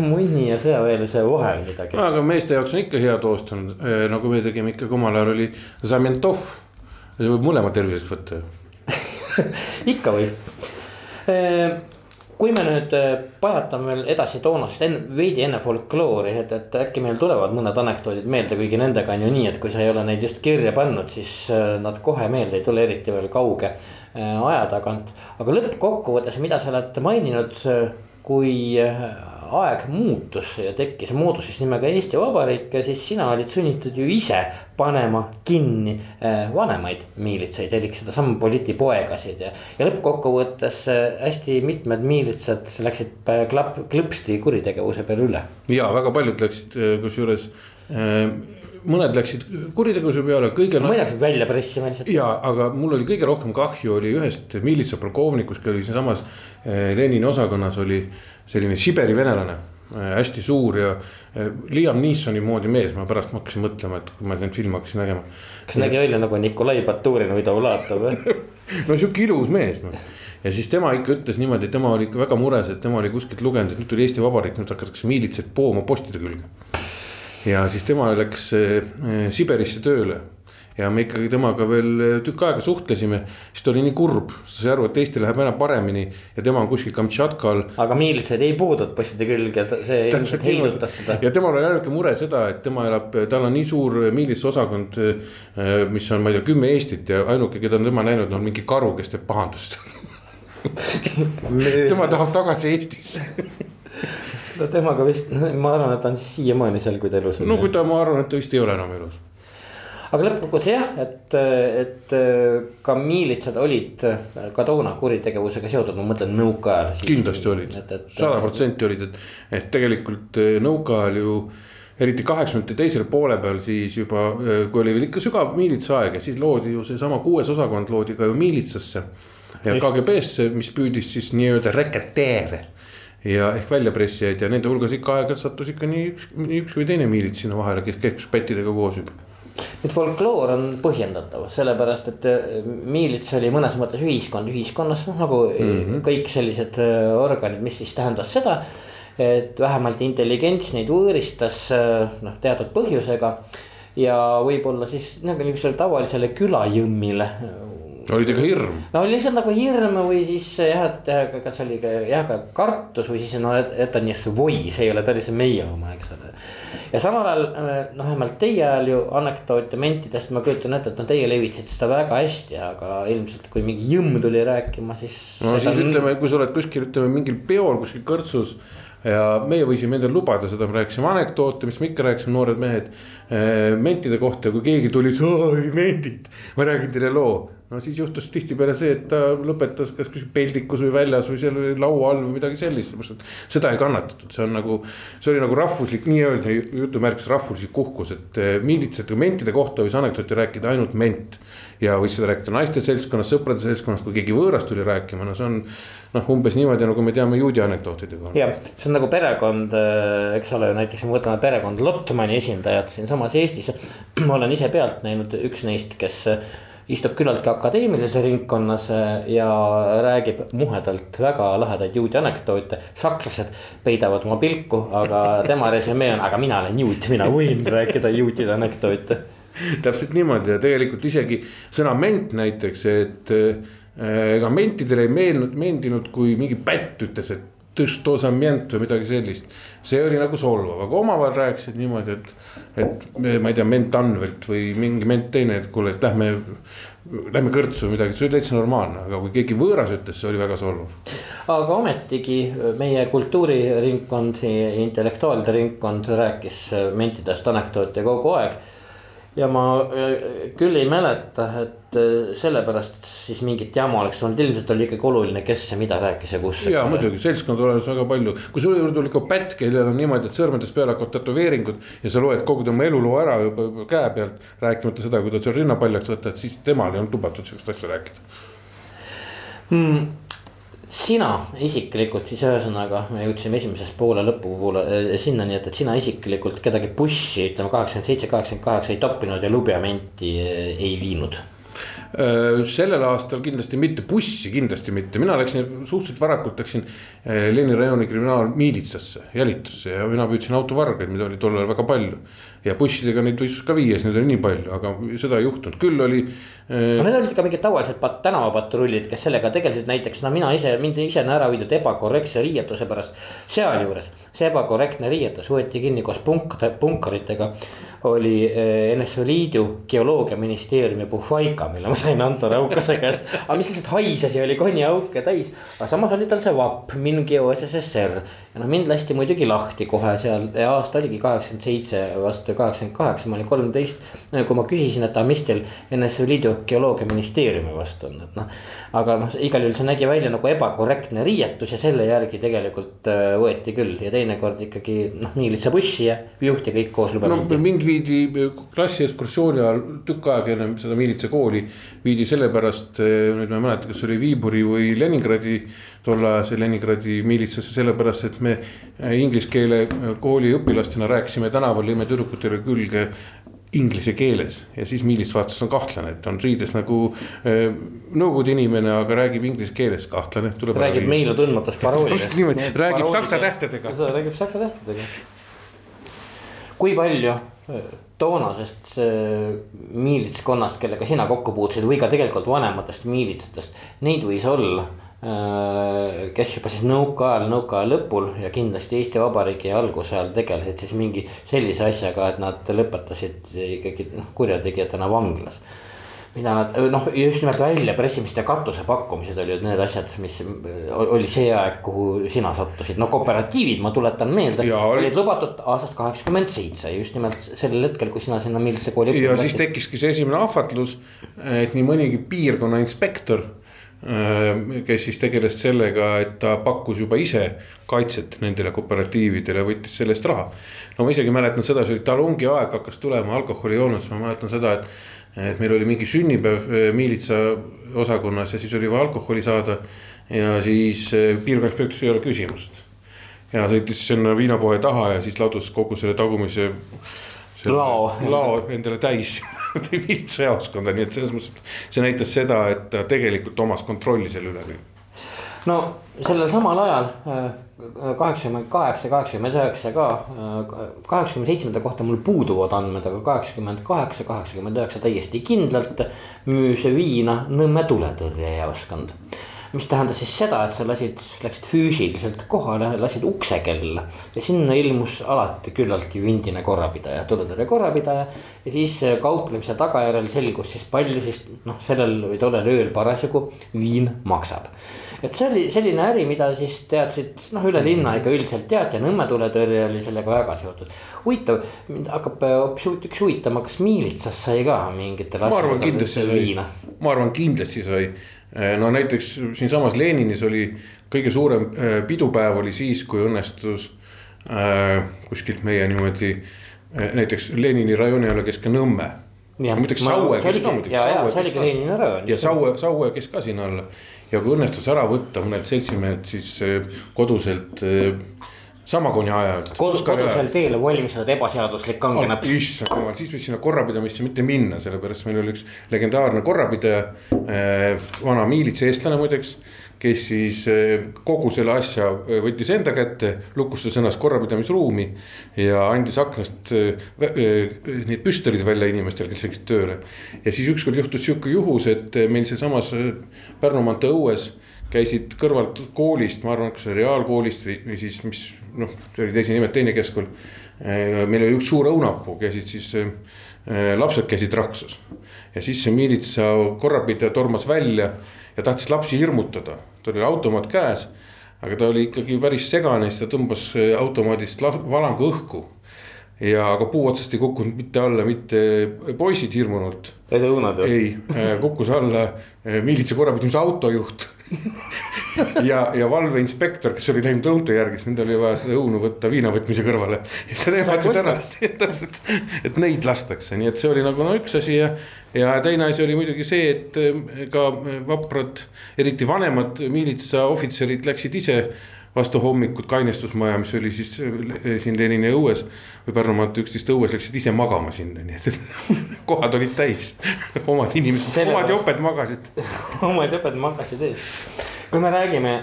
Speaker 2: munni ja sõjaväelise vahel midagi.
Speaker 3: aga meeste jaoks on ikka hea toostada, nagu me tegime ikkagi omal ajal oli Zamentov. see võib mõlema terviseks võtta ju
Speaker 2: ikka võib ehm, kui me nüüd äh, pajatame veel edasi toonast enne, veidi enne folkloori, et, et äkki meil tulevad mõned anekdoodid meelde, kuigi nendega on ju nii, et kui sa ei ole neid just kirja pannud, siis äh, nad kohe meelde ei tule, eriti veel kauge äh, aja tagant. aga lõppkokkuvõttes, mida sa oled maininud, kui aeg muutus ja tekkis, moodustas nimega Eesti Vabariik siis sina olid sunnitud ju ise panema kinni äh, vanemaid miilitsaid, elik sedasama politipoegasid ja. ja lõppkokkuvõttes äh, hästi mitmed miilitsad läksid äh, klapp, klõpsti kuritegevuse peale üle.
Speaker 3: ja väga paljud läksid kusjuures mõned läksid kuritegevuse peale, kõige.
Speaker 2: mõned läksid välja pressima lihtsalt.
Speaker 3: ja, aga mul oli kõige rohkem kahju oli ühest miilitsapolkovnikust, kes oli siinsamas Lenini osakonnas oli selline Siberi venelane äh, hästi suur ja äh, Liam Neesoni moodi mees, ma pärast hakkasin mõtlema, et kui ma neid filme hakkasin nägema.
Speaker 2: kas nägi välja nagu Nikolai Baturin või Daulatov või
Speaker 3: no sihuke ilus mees noh. ja siis tema ikka ütles niimoodi, et tema oli ikka väga mures, et tema oli kuskilt lugenud, et nüüd tuli Eesti Vabariik, nüüd hakatakse miilitsaid pooma postide külge. Ja siis tema läks äh, Siberisse tööle. Ja me ikkagi temaga veel tükk aega suhtlesime, siis ta oli nii kurb, sai aru, et Eesti läheb aina paremini ja tema on kuskil Kamtšatkal.
Speaker 2: aga miilitsad ei puudunud postide külge, see ilmselt heidutas seda.
Speaker 3: ja temal oli ainuke mure seda, et tema elab, tal on nii suur miilitsosakond, mis on, ma ei tea, kümme Eestit ja ainuke, keda tema näinud on mingi karu, kes teeb pahandust. Tema tahab tagasi Eestisse
Speaker 2: no temaga vist, ma arvan, et ta on siis siiamaani seal, kui ta elus
Speaker 3: on. no kui ta, ma arvan, et ta vist ei ole enam elus
Speaker 2: aga lõppkokkuvõttes jah, et, et ka miilitsad olid ka toona kuritegevusega seotud, ma mõtlen nõukaajal.
Speaker 3: kindlasti olid, sada protsenti olid, et, et tegelikult eh, nõukaajal ju eriti kaheksakümnendate teisel poole peal siis juba, eh, kui oli veel ikka sügav miilitsaaeg ja siis loodi ju seesama kuues osakond loodi ka ju miilitsasse. ja KGB-sse, mis püüdis siis nii-öelda reketeere ja ehk väljapressijaid ja nende hulgas ikka aeg-ajalt sattus ikka nii üks, nii üks või teine miilits sinna vahele, kes, kes pättidega koos juba
Speaker 2: nüüd folkloor on põhjendatav, sellepärast et äh, miilits oli mõnes mõttes ühiskond ühiskonnas, noh nagu mm -hmm. kõik sellised äh, organid, mis siis tähendas seda. et vähemalt intelligents neid võõristas noh teatud põhjusega ja võib-olla siis nagu niisugusele tavalisele külajõmmile
Speaker 3: oli teil hirm?
Speaker 2: no lihtsalt nagu hirm või siis jah, et kas oli ka jah, ka kartus või siis no, et, et on see voi, see ei ole päris meie oma, eks ole. ja samal ajal noh, vähemalt teie ajal ju anekdoote mentidest ma kujutan ette, et no teie levitasite seda väga hästi, aga ilmselt kui mingi jõmm tuli rääkima, siis.
Speaker 3: no siis on... ütleme, kui sa oled kuskil, ütleme mingil peol kuskil kõrtsus ja meie võisime endale lubada seda, me rääkisime anekdoote, mis me ikka rääkisime, noored mehed. mentide kohta, kui keegi tuli, oi mentid, ma räägin teile loo no siis juhtus tihtipeale see, et ta lõpetas kas peldikus või väljas või seal laua all või midagi sellist, sellepärast et seda ei kannatatud, see on nagu. see oli nagu rahvuslik nii-öelda jutumärkis rahvuslik uhkus, et eh, miilitsate mentide kohta võis anekdooti rääkida ainult ment. ja võis seda rääkida naiste seltskonnas, sõprade seltskonnas, kui keegi võõras tuli rääkima, no see on. Noh, umbes niimoodi nagu me teame juudi anekdootide kohta.
Speaker 2: jah, see on nagu perekond, eh, eks ole, näiteks me võtame perekond Lotmani esindajad siinsamas Eestis. ma olen ise pealt näinud üks neist, kes istub küllaltki akadeemilises ringkonnas äh, ja räägib muhedalt väga lahedaid juudi anekdoote. sakslased peidavad oma pilku, aga tema resümee on, aga mina olen juut, mina võin rääkida juutide anekdoote.
Speaker 3: täpselt niimoodi ja tegelikult isegi sõna ment näiteks, et äh, ega mentidele ei meeldinud, meeldinud, kui mingi pätt ütles, et tõstosament või midagi sellist. see oli nagu solvav, aga omavahel rääkisid niimoodi, et, et ma ei tea, ment Anvelt või mingi ment teine, et kuule, et lähme. Lähme kõrtsu või midagi, see oli täitsa normaalne, aga kui keegi võõras ütles, see oli väga solvav.
Speaker 2: aga ometigi meie kultuuriringkond, intellektuaalide ringkond rääkis mentidest anekdoote kogu aeg ja ma äh, küll ei mäleta, et äh, sellepärast siis mingit jama oleks tulnud, ilmselt oli ikkagi oluline, kes ja mida rääkis ja kus.
Speaker 3: ja muidugi, seltskonda olemas väga palju, kui sulle juurde tuli ka pätt, kellel on niimoodi, et sõrmedest peale hakkavad tätoveeringud. ja sa loed kogu tema eluloo ära juba, juba käe pealt, rääkimata seda, kui ta seal rinna paljaks võtta, et siis temal ei olnud lubatud sihukest asja rääkida
Speaker 2: mm sina isiklikult siis ühesõnaga, me jõudsime esimesest poole lõpupoole äh, sinnani, et, et sina isiklikult kedagi bussi ütleme kaheksakümmend seitse, kaheksakümmend kaheksa ei toppinud ja lubjamenti äh, ei viinud
Speaker 3: äh, sellel aastal kindlasti mitte, bussi kindlasti mitte, mina läksin suhteliselt varakult läksin Leni rajoni kriminaalmiilitsasse, jälitusse ja mina püüdsin autovargaid, mida oli tol ajal väga palju. Ja bussidega neid võis ka viia, siis neid oli nii palju, aga seda ei juhtunud, küll oli
Speaker 2: äh.... no need olid ikka mingid tavalised tänavapatrullid, kes sellega tegelesid, näiteks no mina ise, mind ise on ära viidud ebakorrektse riietuse pärast. sealjuures see ebakorrektne riietus võeti kinni koos punk-, punkaritega oli eh, NSV Liidu geoloogiaministeeriumi puhvaika, mille ma sain Anto Raukase käest. aga mis lihtsalt haises ja oli konjaauke täis, aga samas oli tal see vapp, Min Geo SSSR. ja noh, mind lasti muidugi lahti kohe seal aasta oligi kaheksakümmend seitse vastu kaheksakümmend kaheksa, ma olin kolmteist. kui ma küsisin, et aga mis teil NSV Liidu geoloogiaministeeriumi vastu on, et noh. Aga noh, igal juhul see nägi välja nagu ebakorrektne riietus ja selle järgi tegelikult äh, võeti küll ja teinekord ikkagi noh, miilitsabussi ja juht ja kõik koos lubati
Speaker 3: no, viidi klassiekskursiooni ajal tükk aega enne seda miilitsakooli. viidi sellepärast, eh, nüüd ma ei mäleta, kas oli Viiburi või Leningradi, tolleajase Leningradi miilitsasse, sellepärast et me inglise keele kooli õpilastena rääkisime tänaval, lõime tüdrukutele külge inglise keeles ja siis miilits vaatas, on kahtlane, et on riides nagu äh, nõukogude inimene, aga räägib inglise keeles, kahtlane.
Speaker 2: räägib meile tundmatust paroolidest.
Speaker 3: räägib saksa tähtedega.
Speaker 2: räägib saksa tähtedega kui palju äh, toonasest äh, miilitskonnast, kellega sina kokku puutusid või ka tegelikult vanematest miilitsatest, neid võis olla kes juba siis nõukaajal, nõukaaja lõpul ja kindlasti Eesti Vabariigi alguse ajal tegelesid siis mingi sellise asjaga, et nad lõpetasid ikkagi noh kurjategijatena vanglas. Mida nad noh, just nimelt väljapressimist ja katuse pakkumised olid need asjad, mis oli see aeg, kuhu sina sattusid, no kooperatiivid, ma tuletan meelde, olid lubatud aastast kaheksakümmend seitse, just nimelt sellel hetkel, kui sina sinna Miilitsa kooli.
Speaker 3: ja siis tekkiski see esimene ahvatlus, et nii mõnigi piirkonna inspektor äh, kes siis tegeles sellega, et ta pakkus juba ise kaitset nendele kooperatiividele, võttis selle eest raha. no ma isegi mäletan seda, see oli talungi aeg hakkas tulema alkoholijoonus, ma mäletan seda, et et meil oli mingi sünnipäev äh, miilitsa osakonnas ja siis oli vaja alkoholi saada. ja siis äh, piirkonnainspektoris ei ole küsimust. ja sõitis sinna viinapoe taha ja siis ladus kogu selle tagumise
Speaker 2: Lao.
Speaker 3: lao endale täis miilitsajaoskonda, nii et selles mõttes, et see näitas seda, et ta tegelikult omas kontrolli selle üle.
Speaker 2: no sellel samal ajal äh, kaheksakümmend kaheksa, kaheksakümmend üheksa ka. äh, kaheksakümne seitsmenda kohta mul puuduvad andmed, aga kaheksakümmend kaheksa, kaheksakümmend üheksa täiesti kindlalt müüs viina Nõmme tuletõrjejaoskond mis tähendas siis seda, et sa lasid, läksid füüsiliselt kohale, lasid ukse kella ja sinna ilmus alati küllaltki ündine korrapidaja, tuletõrje korrapidaja. ja siis kauplemise tagajärjel selgus siis palju siis noh, sellel või tollel ööl parasjagu viin maksab. et see oli selline äri, mida siis teadsid noh, üle linna ikka üldiselt teati ja Nõmme tuletõrje oli sellega väga seotud. huvitav, mind hakkab hoopis üks huvitama, kas miilitsas sai ka mingitel
Speaker 3: asjadel viina? ma arvan, kindlasti sai no näiteks siinsamas Leninis oli kõige suurem eh, pidupäev oli siis, kui õnnestus äh, kuskilt meie niimoodi näiteks Lenini rajooni alla kes ka Nõmme. muideks Saue
Speaker 2: käis ka muideks. ja, ja see oligi Lenini rajoon.
Speaker 3: ja Saue, Saue käis ka sinna alla ja kui õnnestus ära võtta mõnelt seltsimehelt siis koduselt äh, Samakooni ajal.
Speaker 2: kodus, kodusel teel valmistatud ebaseaduslik kangenäpp
Speaker 3: oh,. issand jumal, siis võis sinna korrapidamisse mitte minna, sellepärast meil oli üks legendaarne korrapidaja äh,. vana miilitsa eestlane muideks, kes siis äh, kogu selle asja äh, võttis enda kätte, lukustas ennast korrapidamisruumi. ja andis aknast need püstolid välja inimestele, kes läksid tööle. ja siis ükskord juhtus sihuke juhus, et meil sealsamas Pärnu maantee õues käisid kõrvalt koolist, ma arvan, kas reaalkoolist või, või siis mis noh, see oli teise nimed, teine keskkool. Äh, meil oli üks suur õunapuu, käisid siis äh, lapsed käisid Raksus. ja siis see miilitsa korrapidaja tormas välja ja tahtis lapsi hirmutada, tal oli automaat käes. aga ta oli ikkagi päris segane, siis ta tõmbas äh, automaadist valangu õhku ja aga puu otsast ei kukkunud mitte alla mitte poisid hirmunult.
Speaker 2: ei õunad
Speaker 3: ju? ei, kukkus alla miilitsa korrapidamise autojuht ja, ja valveinspektor, kes oli läinud õunte järgi, siis nendel oli vaja seda õunu võtta viina võtmise kõrvale. ja siis nemad ütlesid ära, täpselt, et neid lastakse, nii et see oli nagu no üks asi ja. ja teine asi oli muidugi see, et eh, ka vaprad, eriti vanemad miilitsaohvitserid läksid ise vastu hommikut kainestusmaja, mis oli siis eh, siin Lenini õues või Pärnu maantee üksteist õues, läksid ise magama sinna, nii et kohad olid täis. omad inimesed, omad joped magasid
Speaker 2: omad joped magasid ees. kui me räägime,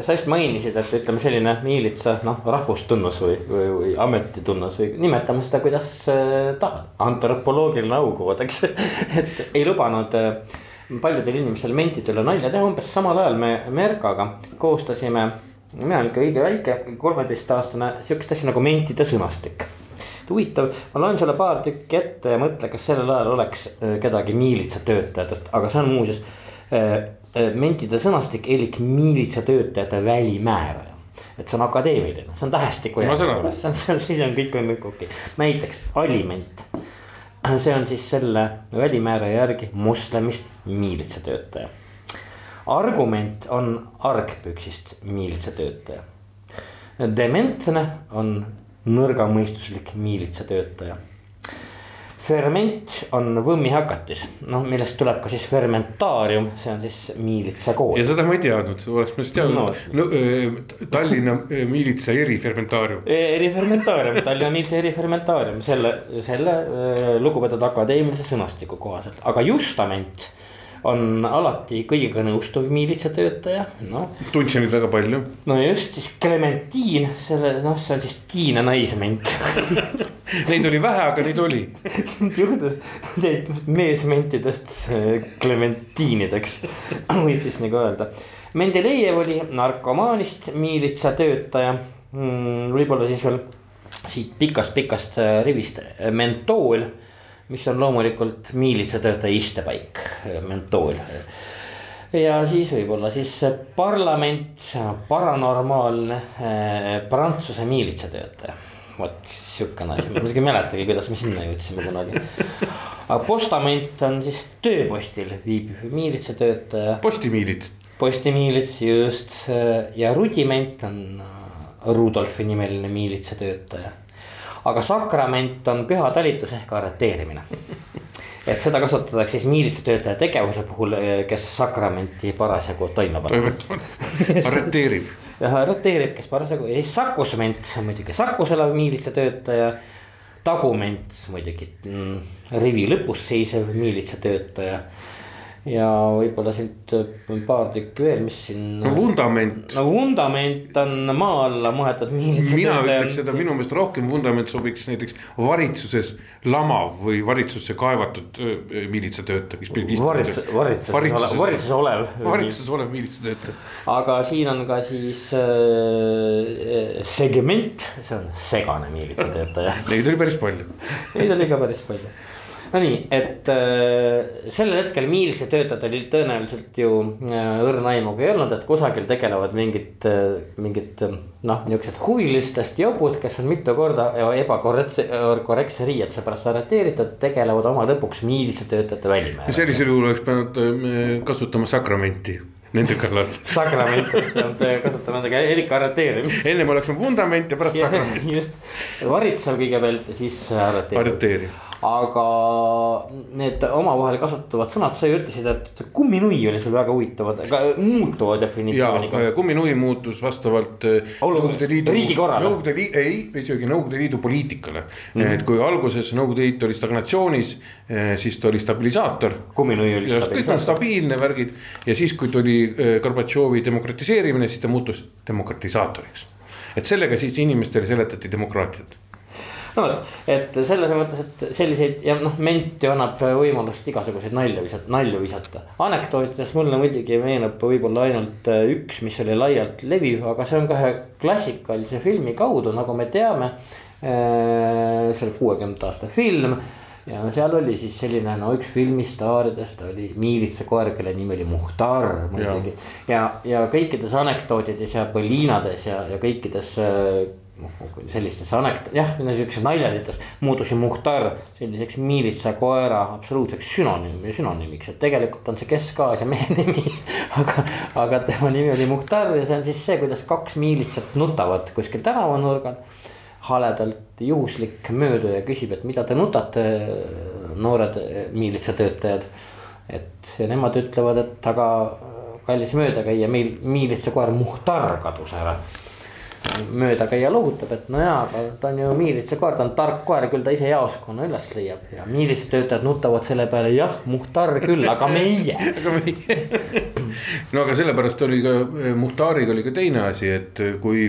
Speaker 2: sa just mainisid, et ütleme selline miilitsa noh, rahvustunnus või, või, või ametitunnus või nimetame seda, kuidas äh, tahad. antropoloogiline aukood, eks et ei lubanud äh, paljudel inimestel mentide üle nalja teha, umbes samal ajal me Merkaga koostasime mina olen ikka õige väike, kolmeteistaastane, sihukest asja nagu mentide sõnastik. huvitav, ma loen sulle paar tükki ette ja mõtle, kas sellel ajal oleks äh, kedagi miilitsatöötajatest, aga see on muuseas äh, äh, mentide sõnastik elik miilitsatöötajate välimääraja et see on akadeemiline, see on tähestiku
Speaker 3: järgi,
Speaker 2: see on, see on, siis on kõik on kõik okei okay., näiteks aliment. see on siis selle välimääraja järgi moslemist miilitsatöötaja argument on argpüksist miilitsatöötaja. dementne on nõrgamõistuslik miilitsatöötaja. ferment on võmmihakatis, noh millest tuleb ka siis fermentaarium, see on siis miilitsakool.
Speaker 3: ja seda ma ei teadnud, oleks ma siis teadnud no. no, Tallinna miilitsa erifermentaarium.
Speaker 2: E, erifermentaarium, Tallinna miilitsa erifermentaarium, selle, selle lugupeetud akadeemilise sõnastiku kohaselt, aga justament on alati kõigega nõustuv miilitsatöötaja, noh.
Speaker 3: tundsin neid väga palju.
Speaker 2: no just, siis Clementiin, selle noh, see on siis Tiina naisment
Speaker 3: Neid oli vähe, aga neid oli
Speaker 2: juhtus neid meesmentidest Clementiinideks, võib siis nagu öelda. Mendelejev oli narkomaanist miilitsatöötaja hmm,, võib-olla siis veel siit pikast-pikast rivist mentool mis on loomulikult miilitsatöötaja istepaik, mentool. ja siis võib-olla siis parlament, paranormaalne eh, Prantsuse miilitsatöötaja. vot sihukene asi, ma muidugi ei mäletagi, kuidas me sinna jõudsime kunagi. aga postament on siis tööpostil viibiv miilitsatöötaja.
Speaker 3: postimiilits.
Speaker 2: postimiilits just ja rudiment on Rudolfi nimeline miilitsatöötaja aga sakrament on püha talitus ehk arreteerimine. et seda kasutatakse siis miilitsatöötaja tegevuse puhul, kes sakramenti parasjagu toime paneb.
Speaker 3: arreteerib.
Speaker 2: arreteerib, kes parasjagu ja siis sakusment, muidugi Sakus elav miilitsatöötaja. tagument muidugi mm, rivi lõpus seisev miilitsatöötaja ja võib-olla siit paar tükki veel, mis siin.
Speaker 3: no vundament.
Speaker 2: no vundament on maa alla mõeldud miilitsa.
Speaker 3: mina ütleks seda, minu meelest rohkem vundament sobiks näiteks varitsuses lamav või varitsusse kaevatud miilitsatöötaja, kes.
Speaker 2: varitsus, varitsuses, varitsuses, varitsuses olev.
Speaker 3: varitsuses olev miilitsatöötaja.
Speaker 2: aga siin on ka siis äh, segment, see on segane miilitsatöötaja
Speaker 3: Neid oli päris palju.
Speaker 2: Neid oli ka päris palju Nonii, et äh, sellel hetkel miilitsa töötajatel tõenäoliselt ju äh, õrna aimugi ei olnud, et kusagil tegelevad mingid äh,, mingid äh, noh, niuksed huvilistest jobud, kes on mitu korda ebakorrektse, korrektse riietuse pärast arreteeritud, tegelevad oma lõpuks miilitsa töötajate välimäära.
Speaker 3: sellisel juhul oleks pidanud äh, kasutama sakramenti nende kallal.
Speaker 2: sakramenti, kasutame nendega erika arreteerimist.
Speaker 3: ennem oleks vundament ja pärast sakrament.
Speaker 2: just, varitsev kõigepealt ja siis arreteeriv.
Speaker 3: arreteeriv
Speaker 2: aga need omavahel kasutatavad sõnad, sa ju ütlesid, et kumminui oli sul väga huvitav, aga muutuva definitsiooniga.
Speaker 3: kumminui muutus vastavalt
Speaker 2: äh, Nõukogude Liidu.
Speaker 3: Nõukogude Liidu, ei, isegi Nõukogude Liidu poliitikale mm. -hmm. et kui alguses Nõukogude Liit oli stagnatsioonis, äh, siis ta oli stabilisaator.
Speaker 2: kumminui oli
Speaker 3: stabilisaator. kõik on stabiilne värgid ja siis, kui tuli äh, Gorbatšovi demokratiseerimine, siis ta muutus demokratisaatoriks. et sellega siis inimestele seletati demokraatiat
Speaker 2: no vot, et selles mõttes, et selliseid ja noh, ment ju annab võimalust igasuguseid nalja visata, nalju visata. anekdootidest mulle muidugi meenub võib-olla ainult äh, üks, mis oli laialt leviv, aga see on ka ühe klassikalise filmi kaudu, nagu me teame. Äh, see oli kuuekümnendate aasta film ja seal oli siis selline, no üks filmistaaridest oli miilitsakoer, kelle nimi oli Muhtar muidugi. ja, ja kõikides anekdootides ja põliinades ja, ja kõikides äh, noh sellistes anek-, jah, niisugustes naljandites muutus ju Muhtar selliseks miilitsakoera absoluutseks sünonüümi, sünonüümiks, et tegelikult on see Kesk-Aasia mehe nimi aga, aga tema nimi oli Muhtar ja see on siis see, kuidas kaks miilitsat nutavad kuskil tänavanurgal. haledalt juhuslik mööduja küsib, et mida te nutate, noored miilitsatöötajad. et ja nemad ütlevad, et aga kallis möödakäija, meil miilitsakoer Muhtar kadus ära mööda käia lohutab, et no jaa, aga ta on ju miilitsakoer, ta on tark koer, küll ta ise jaoskonna üles leiab. Ja miilitsatöötajad nutavad selle peale, jah, Muhtar küll, aga meie.
Speaker 3: Aga meie. No aga sellepärast oli ka Muhtariga oli ka teine asi, et kui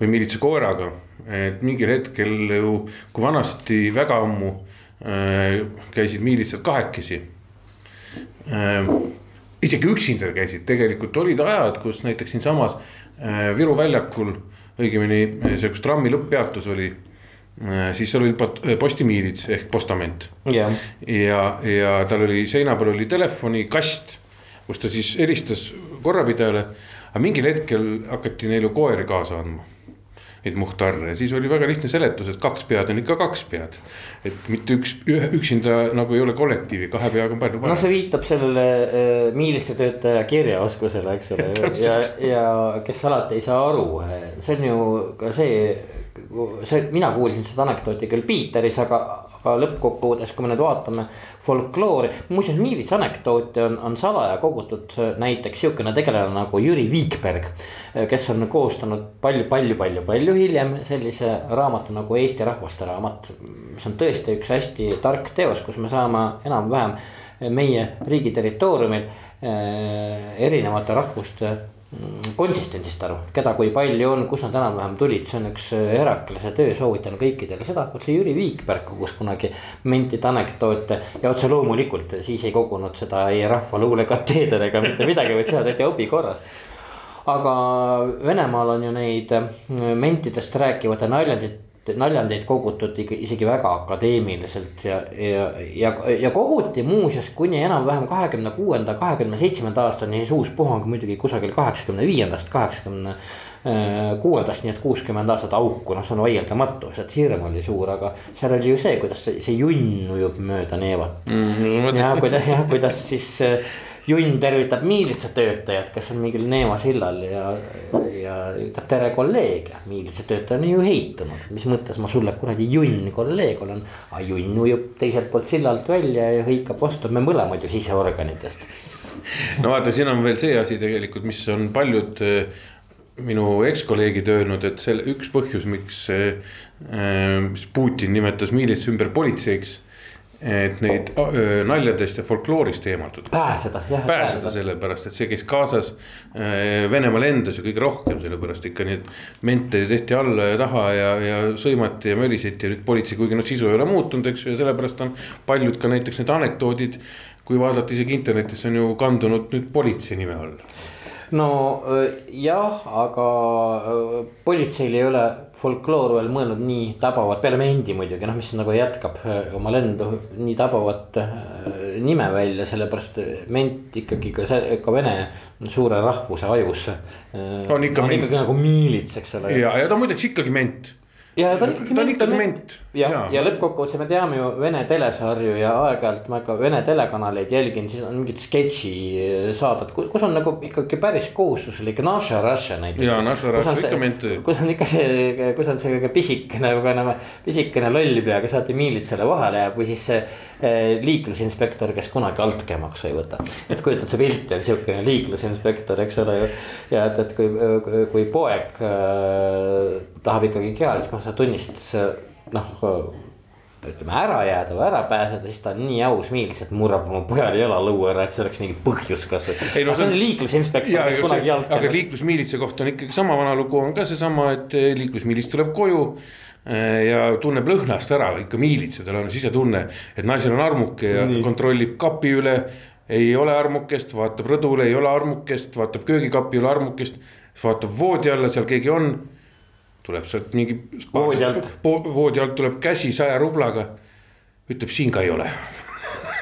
Speaker 3: või miilitsakoeraga, et mingil hetkel ju, kui vanasti väga ammu äh, käisid miilitsad kahekesi äh, isegi üksinda käisid, tegelikult olid ajad, kus näiteks siinsamas äh, Viru väljakul õigemini see, kus trammi lõpppeatus oli äh, siis seal oli postimiilits ehk postament
Speaker 2: yeah..
Speaker 3: ja, ja tal oli seina peal oli telefonikast, kus ta siis helistas korrapidajale. aga mingil hetkel hakati neile koeri kaasa andma neid muhtarre, siis oli väga lihtne seletus, et kaks pead on ikka kaks pead. et mitte üks, ühe üksinda nagu ei ole kollektiivi, kahe peaga on palju
Speaker 2: parem. no see viitab sellele äh, miilitsatöötaja kirjaoskusele, eks ole ja, ja kes alati ei saa aru, see on ju ka see. see, mina kuulsin seda anekdooti küll Piiteris, aga, aga lõppkokkuvõttes, kui me nüüd vaatame folkloori. muuseas, millise anekdoote on, on salaja kogutud näiteks sihukene tegelane nagu Jüri Viikberg. kes on koostanud palju, palju, palju, palju hiljem sellise raamatu nagu Eesti rahvaste raamat. see on tõesti üks hästi tark teos, kus me saame enam-vähem meie riigi territooriumil eh, erinevate rahvuste konsistentsist aru, keda kui palju on, kust nad enam-vähem tulid, see on üks äh, Heraklase töö, soovitan kõikidele seda, vot see Jüri Viikberg kogus kunagi mentide anekdoote. ja otse loomulikult siis ei kogunud seda ei Rahvaluule kateeder ega mitte midagi, vaid seda tehti hobi korras. aga Venemaal on ju neid äh, mentidest rääkivate naljandite naljandeid kogutud isegi väga akadeemiliselt ja, ja, ja, ja koguti muuseas kuni enam-vähem kahekümne kuuenda, kahekümne seitsmenda aastani, siis uus puhang muidugi kusagil kaheksakümne viiendast, kaheksakümne kuuendast, nii et kuuskümmend aastat auku, noh, see on vaieldamatu, see hirm oli suur, aga seal oli ju see, kuidas see, see junn ujub mööda neevat mm. ja kuidas, jah, kuidas siis junn tervitab miilitsatöötajat, kes on mingil Neema sillal ja, ja ütleb tere kolleeg ja miilitsatöötaja on ju heitunud, mis mõttes ma sulle kuradi junn kolleeg olen. aga junn ujub teiselt poolt sillalt välja ja hõikab vastu, me mõlemad ju siseorganitest.
Speaker 3: no vaata, siin on veel see asi tegelikult, mis on paljud minu ekskolleegid öelnud, et selle üks põhjus, miks, mis Putin nimetas miilits ümber politseiks et neid naljadest ja folkloorist eemaldada.
Speaker 2: pääseda,
Speaker 3: jah. pääseda sellepärast, et see käis kaasas Venemaal endas ju kõige rohkem, sellepärast ikka neid mente tehti alla ja taha ja, ja sõimati ja möliseti ja nüüd politsei, kuigi noh, sisu ei ole muutunud, eks ju, ja sellepärast on paljud ka näiteks need anekdoodid. kui vaadata isegi internetis on ju kandunud nüüd politsei nime alla
Speaker 2: no jah, aga politseil ei ole folkloor veel mõelnud nii tabavat, peale Mendi muidugi noh, mis nagu jätkab oma lendu nii tabavat nime välja, sellepärast Ment ikkagi ka see, ka vene suure rahvuse ajus.
Speaker 3: on ikka,
Speaker 2: on ikkagi nagu miilits, eks ole.
Speaker 3: ja, ja ta on muideks ikkagi ment
Speaker 2: ja ta on ikkagi.
Speaker 3: ta on ikkagi ment.
Speaker 2: ja, ja, ja lõppkokkuvõttes me teame ju Vene telesarju ja aeg-ajalt ma ka Vene telekanaleid jälgin, siis on mingid sketšisaaded, kus on nagu ikkagi päris kohustuslik Naša Russia näiteks.
Speaker 3: ja Naša Russia ikka ment.
Speaker 2: kus on ikka see, kus on see pisikene, nagu pisikene lolli peaga saati miilitsale vahele jääb või siis see liiklusinspektor, kes kunagi altkäemaksu ei võta. et kujutad, see pilt on siukene liiklusinspektor, eks ole ju. ja et, et kui, kui poeg äh, tahab ikkagi kehalist sa tunnistas noh ütleme ära jääda või ära pääseda, siis ta on nii aus miilis, et murrab oma pojale jalalõu ära, et see oleks mingi põhjus kasvõi. No, see on liiklusinspektor, kes kunagi jalg.
Speaker 3: aga liiklusmiilitsa kohta on ikkagi sama vana lugu on ka seesama, et eh, liiklusmiilits tuleb koju eh, ja tunneb lõhnast ära ikka miilitsa, tal on sisetunne, et naisel on armuke ja Nii. kontrollib kapi üle. ei ole armukest, vaatab rõdule, ei ole armukest, vaatab köögikapi, ei ole armukest, vaatab voodi alla, seal keegi on tuleb sealt mingi.
Speaker 2: voodi alt.
Speaker 3: voodi alt tuleb käsi saja rublaga, ütleb siin ka ei ole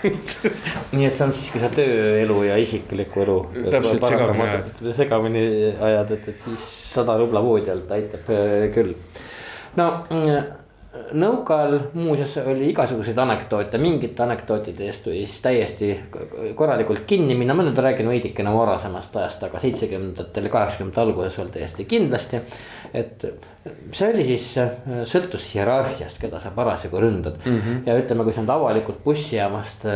Speaker 2: nii et see on siiski see tööelu ja isikliku elu.
Speaker 3: täpselt segamini
Speaker 2: ajad. segamini ajad, et, et siis sada rubla voodi alt aitab äh, küll. No nõukaajal muuseas oli igasuguseid anekdoote, mingite anekdootide eest võis täiesti korralikult kinni minna, ma nüüd räägin veidikene varasemast ajast, aga seitsmekümnendatel kaheksakümnendate alguses veel täiesti kindlasti. et see oli siis, sõltus hierarhiast, keda sa parasjagu ründad mm. -hmm. ja ütleme, kui sa nüüd avalikult bussijaamast,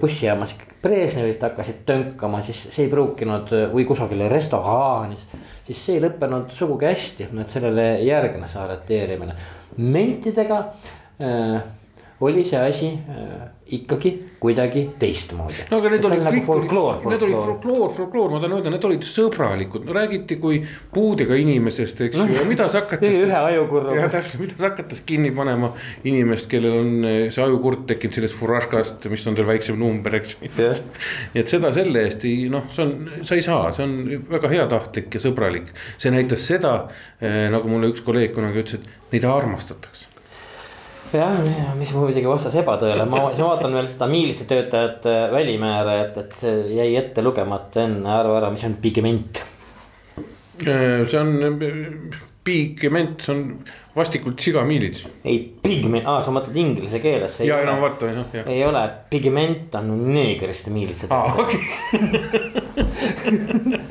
Speaker 2: bussijaamas ikkagi Brežnevit hakkasid tönkama, siis see ei pruukinud või kusagil restoraanis. siis see ei lõppenud sugugi hästi, et sellele järgnes arreteerimine mentidega äh, oli see asi äh, ikkagi kuidagi teistmoodi.
Speaker 3: no aga need olid nagu kõik, folkloor, need olid folkloor, folkloor, ma tahan öelda, need olid sõbralikud, no räägiti kui puudega inimesest, eks ju no,, ja mida sa hakata.
Speaker 2: ühe ajukurruga.
Speaker 3: jah, täpselt, mida sa hakata kinni panema inimest, kellel on eh, see ajukurd tekkinud sellest furaškast, mis on tal väiksem number, eks ju. nii et seda selle eest ei noh, see on, sa ei saa, see on väga heatahtlik ja sõbralik. see näitas seda eh,, nagu mulle üks kolleeg kunagi ütles, et neid armastatakse
Speaker 2: jah, mis muidugi vastas ebatõele, ma siis vaatan veel seda miilitsa töötajate välimäära, et, et see jäi ette lugemata enne, arva ära, mis on pigment.
Speaker 3: see on pigment, see on vastikult sigamiilits.
Speaker 2: ei, pigment, aa, sa mõtled inglise keeles.
Speaker 3: ja, ja no vaata, jah, jah.
Speaker 2: ei ole, pigment on neegriste miilitsad.
Speaker 3: aa, okei.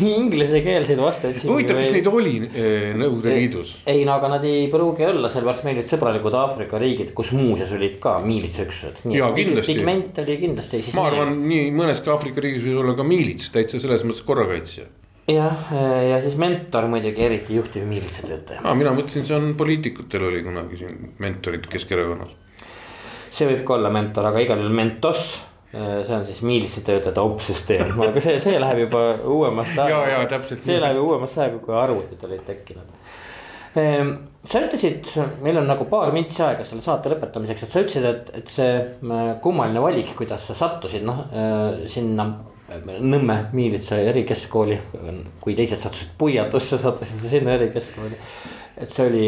Speaker 2: Inglisekeelseid vastajaid.
Speaker 3: huvitav, kas neid oli eh, Nõukogude Liidus?
Speaker 2: ei, no aga nad ei pruugi olla, sellepärast meil olid sõbralikud Aafrika riigid, kus muuseas olid ka miilitsaüksused.
Speaker 3: ja kindlasti.
Speaker 2: pigment oli kindlasti.
Speaker 3: ma arvan, nii mõneski Aafrika riigis võis olla ka miilits, täitsa selles mõttes korrakaitsja
Speaker 2: jah, ja siis mentor muidugi eriti juhtiv miilitsatöötaja
Speaker 3: ah,. mina mõtlesin, see on poliitikutel oli kunagi siin mentorid Keskerakonnas.
Speaker 2: see võib ka olla mentor, aga igal juhul Mentos see on siis miilitsatöötajate opsüsteem, aga see, see läheb juba uuemasse
Speaker 3: aega.
Speaker 2: see läheb uuemasse aega, kui arvutid olid tekkinud. Ehm, sa ütlesid, meil on nagu paar mintsi aega selle saate lõpetamiseks, et sa ütlesid, et, et see äh, kummaline valik, kuidas sa sattusid, noh äh, sinna Nõmme miilitsa erikeskkooli, kui teised sattusid Puiatusse, sattusid sa sinna erikeskkooli. et see oli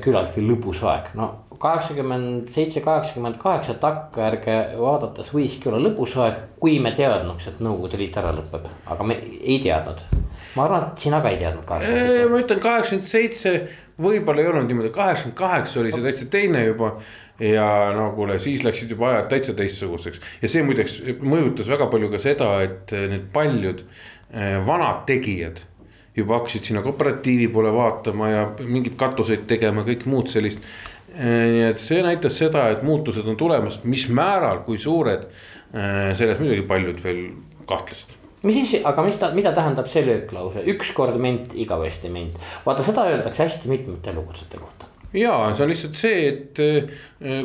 Speaker 2: küllaltki lõbus aeg, no kaheksakümmend seitse, kaheksakümmend kaheksa takkajärge vaadates võiski olla lõbus aeg, kui me teadnuks, et Nõukogude Liit ära lõpeb, aga me ei teadnud. Ma arvan, et sina ka ei teadnud
Speaker 3: kaheksakümmend seitse. ma ütlen kaheksakümmend seitse, võib-olla ei olnud niimoodi, kaheksakümmend kaheksa oli see täitsa teine juba. Ja no kuule, siis läksid juba ajad täitsa teistsuguseks. Ja see muideks mõjutas väga palju ka seda, et eh, need paljud eh, vanad tegijad juba hakkasid sinna kooperatiivi poole vaatama ja mingeid katuseid tegema, kõik muud sellist. Eh, nii et see näitas seda, et muutused on tulemas, mis määral, kui suured, selles muidugi paljud veel kahtlesid.
Speaker 2: Mis siis, aga mis ta, mida tähendab see lööklause, ükskord ment, igavesti ment, vaata seda öeldakse hästi mitmete elukutsete kohta.
Speaker 3: Ja see on lihtsalt see, et eh,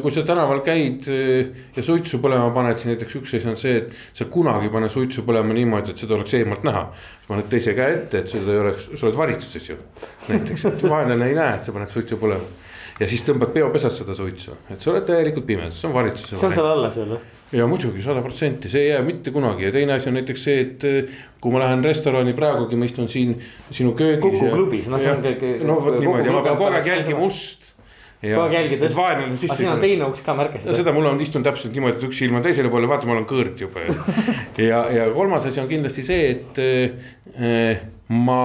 Speaker 3: kui sa tänaval käid ja suitsu põlema paned, siis näiteks üks asi on see, et sa kunagi ei pane suitsu põlema niimoodi, et seda oleks eemalt näha. sa paned teise käe ette, et seda ei oleks, sa oled valitsuses ju. Näiteks, et vaenlane ei näe, et sa paned suitsu põlema. Ja siis tõmbad peopesas seda suitsu, et sa oled täielikult pimedas, see on valitsuse.
Speaker 2: see on seal alles veel või?
Speaker 3: ja muidugi sada protsenti, see ei jää mitte kunagi ja teine asi on näiteks see, et eh, kui ma lähen restorani praegugi, ma istun siin sinu köögis.
Speaker 2: Kuku klubis, no see on kõik.
Speaker 3: no vot niimoodi ja ma pean kogu aeg jälgima ust.
Speaker 2: kogu aeg
Speaker 3: vaenlane sisse.
Speaker 2: aga siin on teine uks ka märkasid.
Speaker 3: seda mul on, istun täpselt niimoodi, et üks silm on teisele poole, vaata, ma olen kõõrt juba ja, ja kolmas asi on kindlasti see, et äh, ma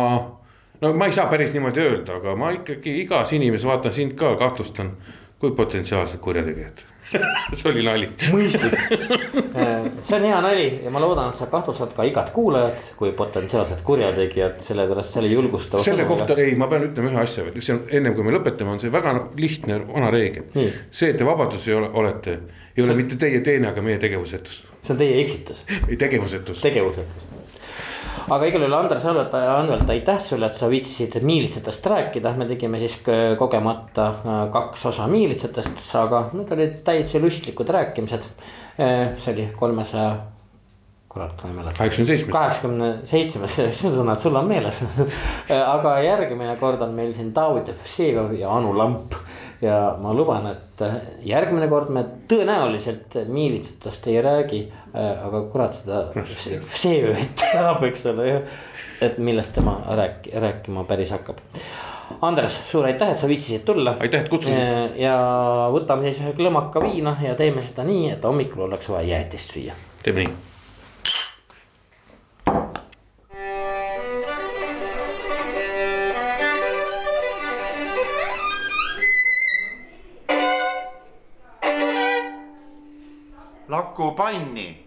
Speaker 3: no ma ei saa päris niimoodi öelda, aga ma ikkagi igas inimeses vaatan sind ka, kahtlustan kui potentsiaalsed kurjategijad see oli nali.
Speaker 2: mõistlik, see on hea nali ja ma loodan, et sa kahtlustad ka igat kuulajat kui potentsiaalset kurjategijat, sellepärast selle julgustava.
Speaker 3: selle kohta ei, ma pean ütlema ühe asja veel, see on ennem kui me lõpetame, on see väga lihtne vana reegel. see, et te vabaduses olete, ei ole see... mitte teie teene, aga meie tegevusetus.
Speaker 2: see on teie eksitus.
Speaker 3: ei, tegevusetus.
Speaker 2: tegevusetus aga igal juhul Andres Anvelt, Anvelt, aitäh sulle, et sa viitsisid miilitsatest rääkida, me tegime siis kogemata äh, kaks osa miilitsatest, aga need olid täitsa lustlikud rääkimised. Äh, see oli kolmesaja kurat, ma ei mäleta.
Speaker 3: kaheksakümne seitsmes.
Speaker 2: kaheksakümne seitsmes, sõnad sul on meeles aga järgmine kord on meil siin David Jevsejev ja Anu Lamp ja ma luban, et järgmine kord me tõenäoliselt miilitsatest ei räägi. Äh, aga kurat, seda Vsejevet teab, eks ole ju, et millest tema rääk-, rääkima päris hakkab. Andres, suur aitäh, et sa viitsisid tulla.
Speaker 3: aitäh, et kutsusid.
Speaker 2: Äh, ja võtame siis ühe klõmaka viina ja teeme seda nii, et hommikul oleks vaja jäätist süüa.
Speaker 3: teeme nii
Speaker 1: panni.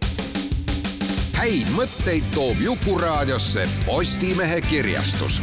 Speaker 4: häid mõtteid toob Jukuraadiosse Postimehe kirjastus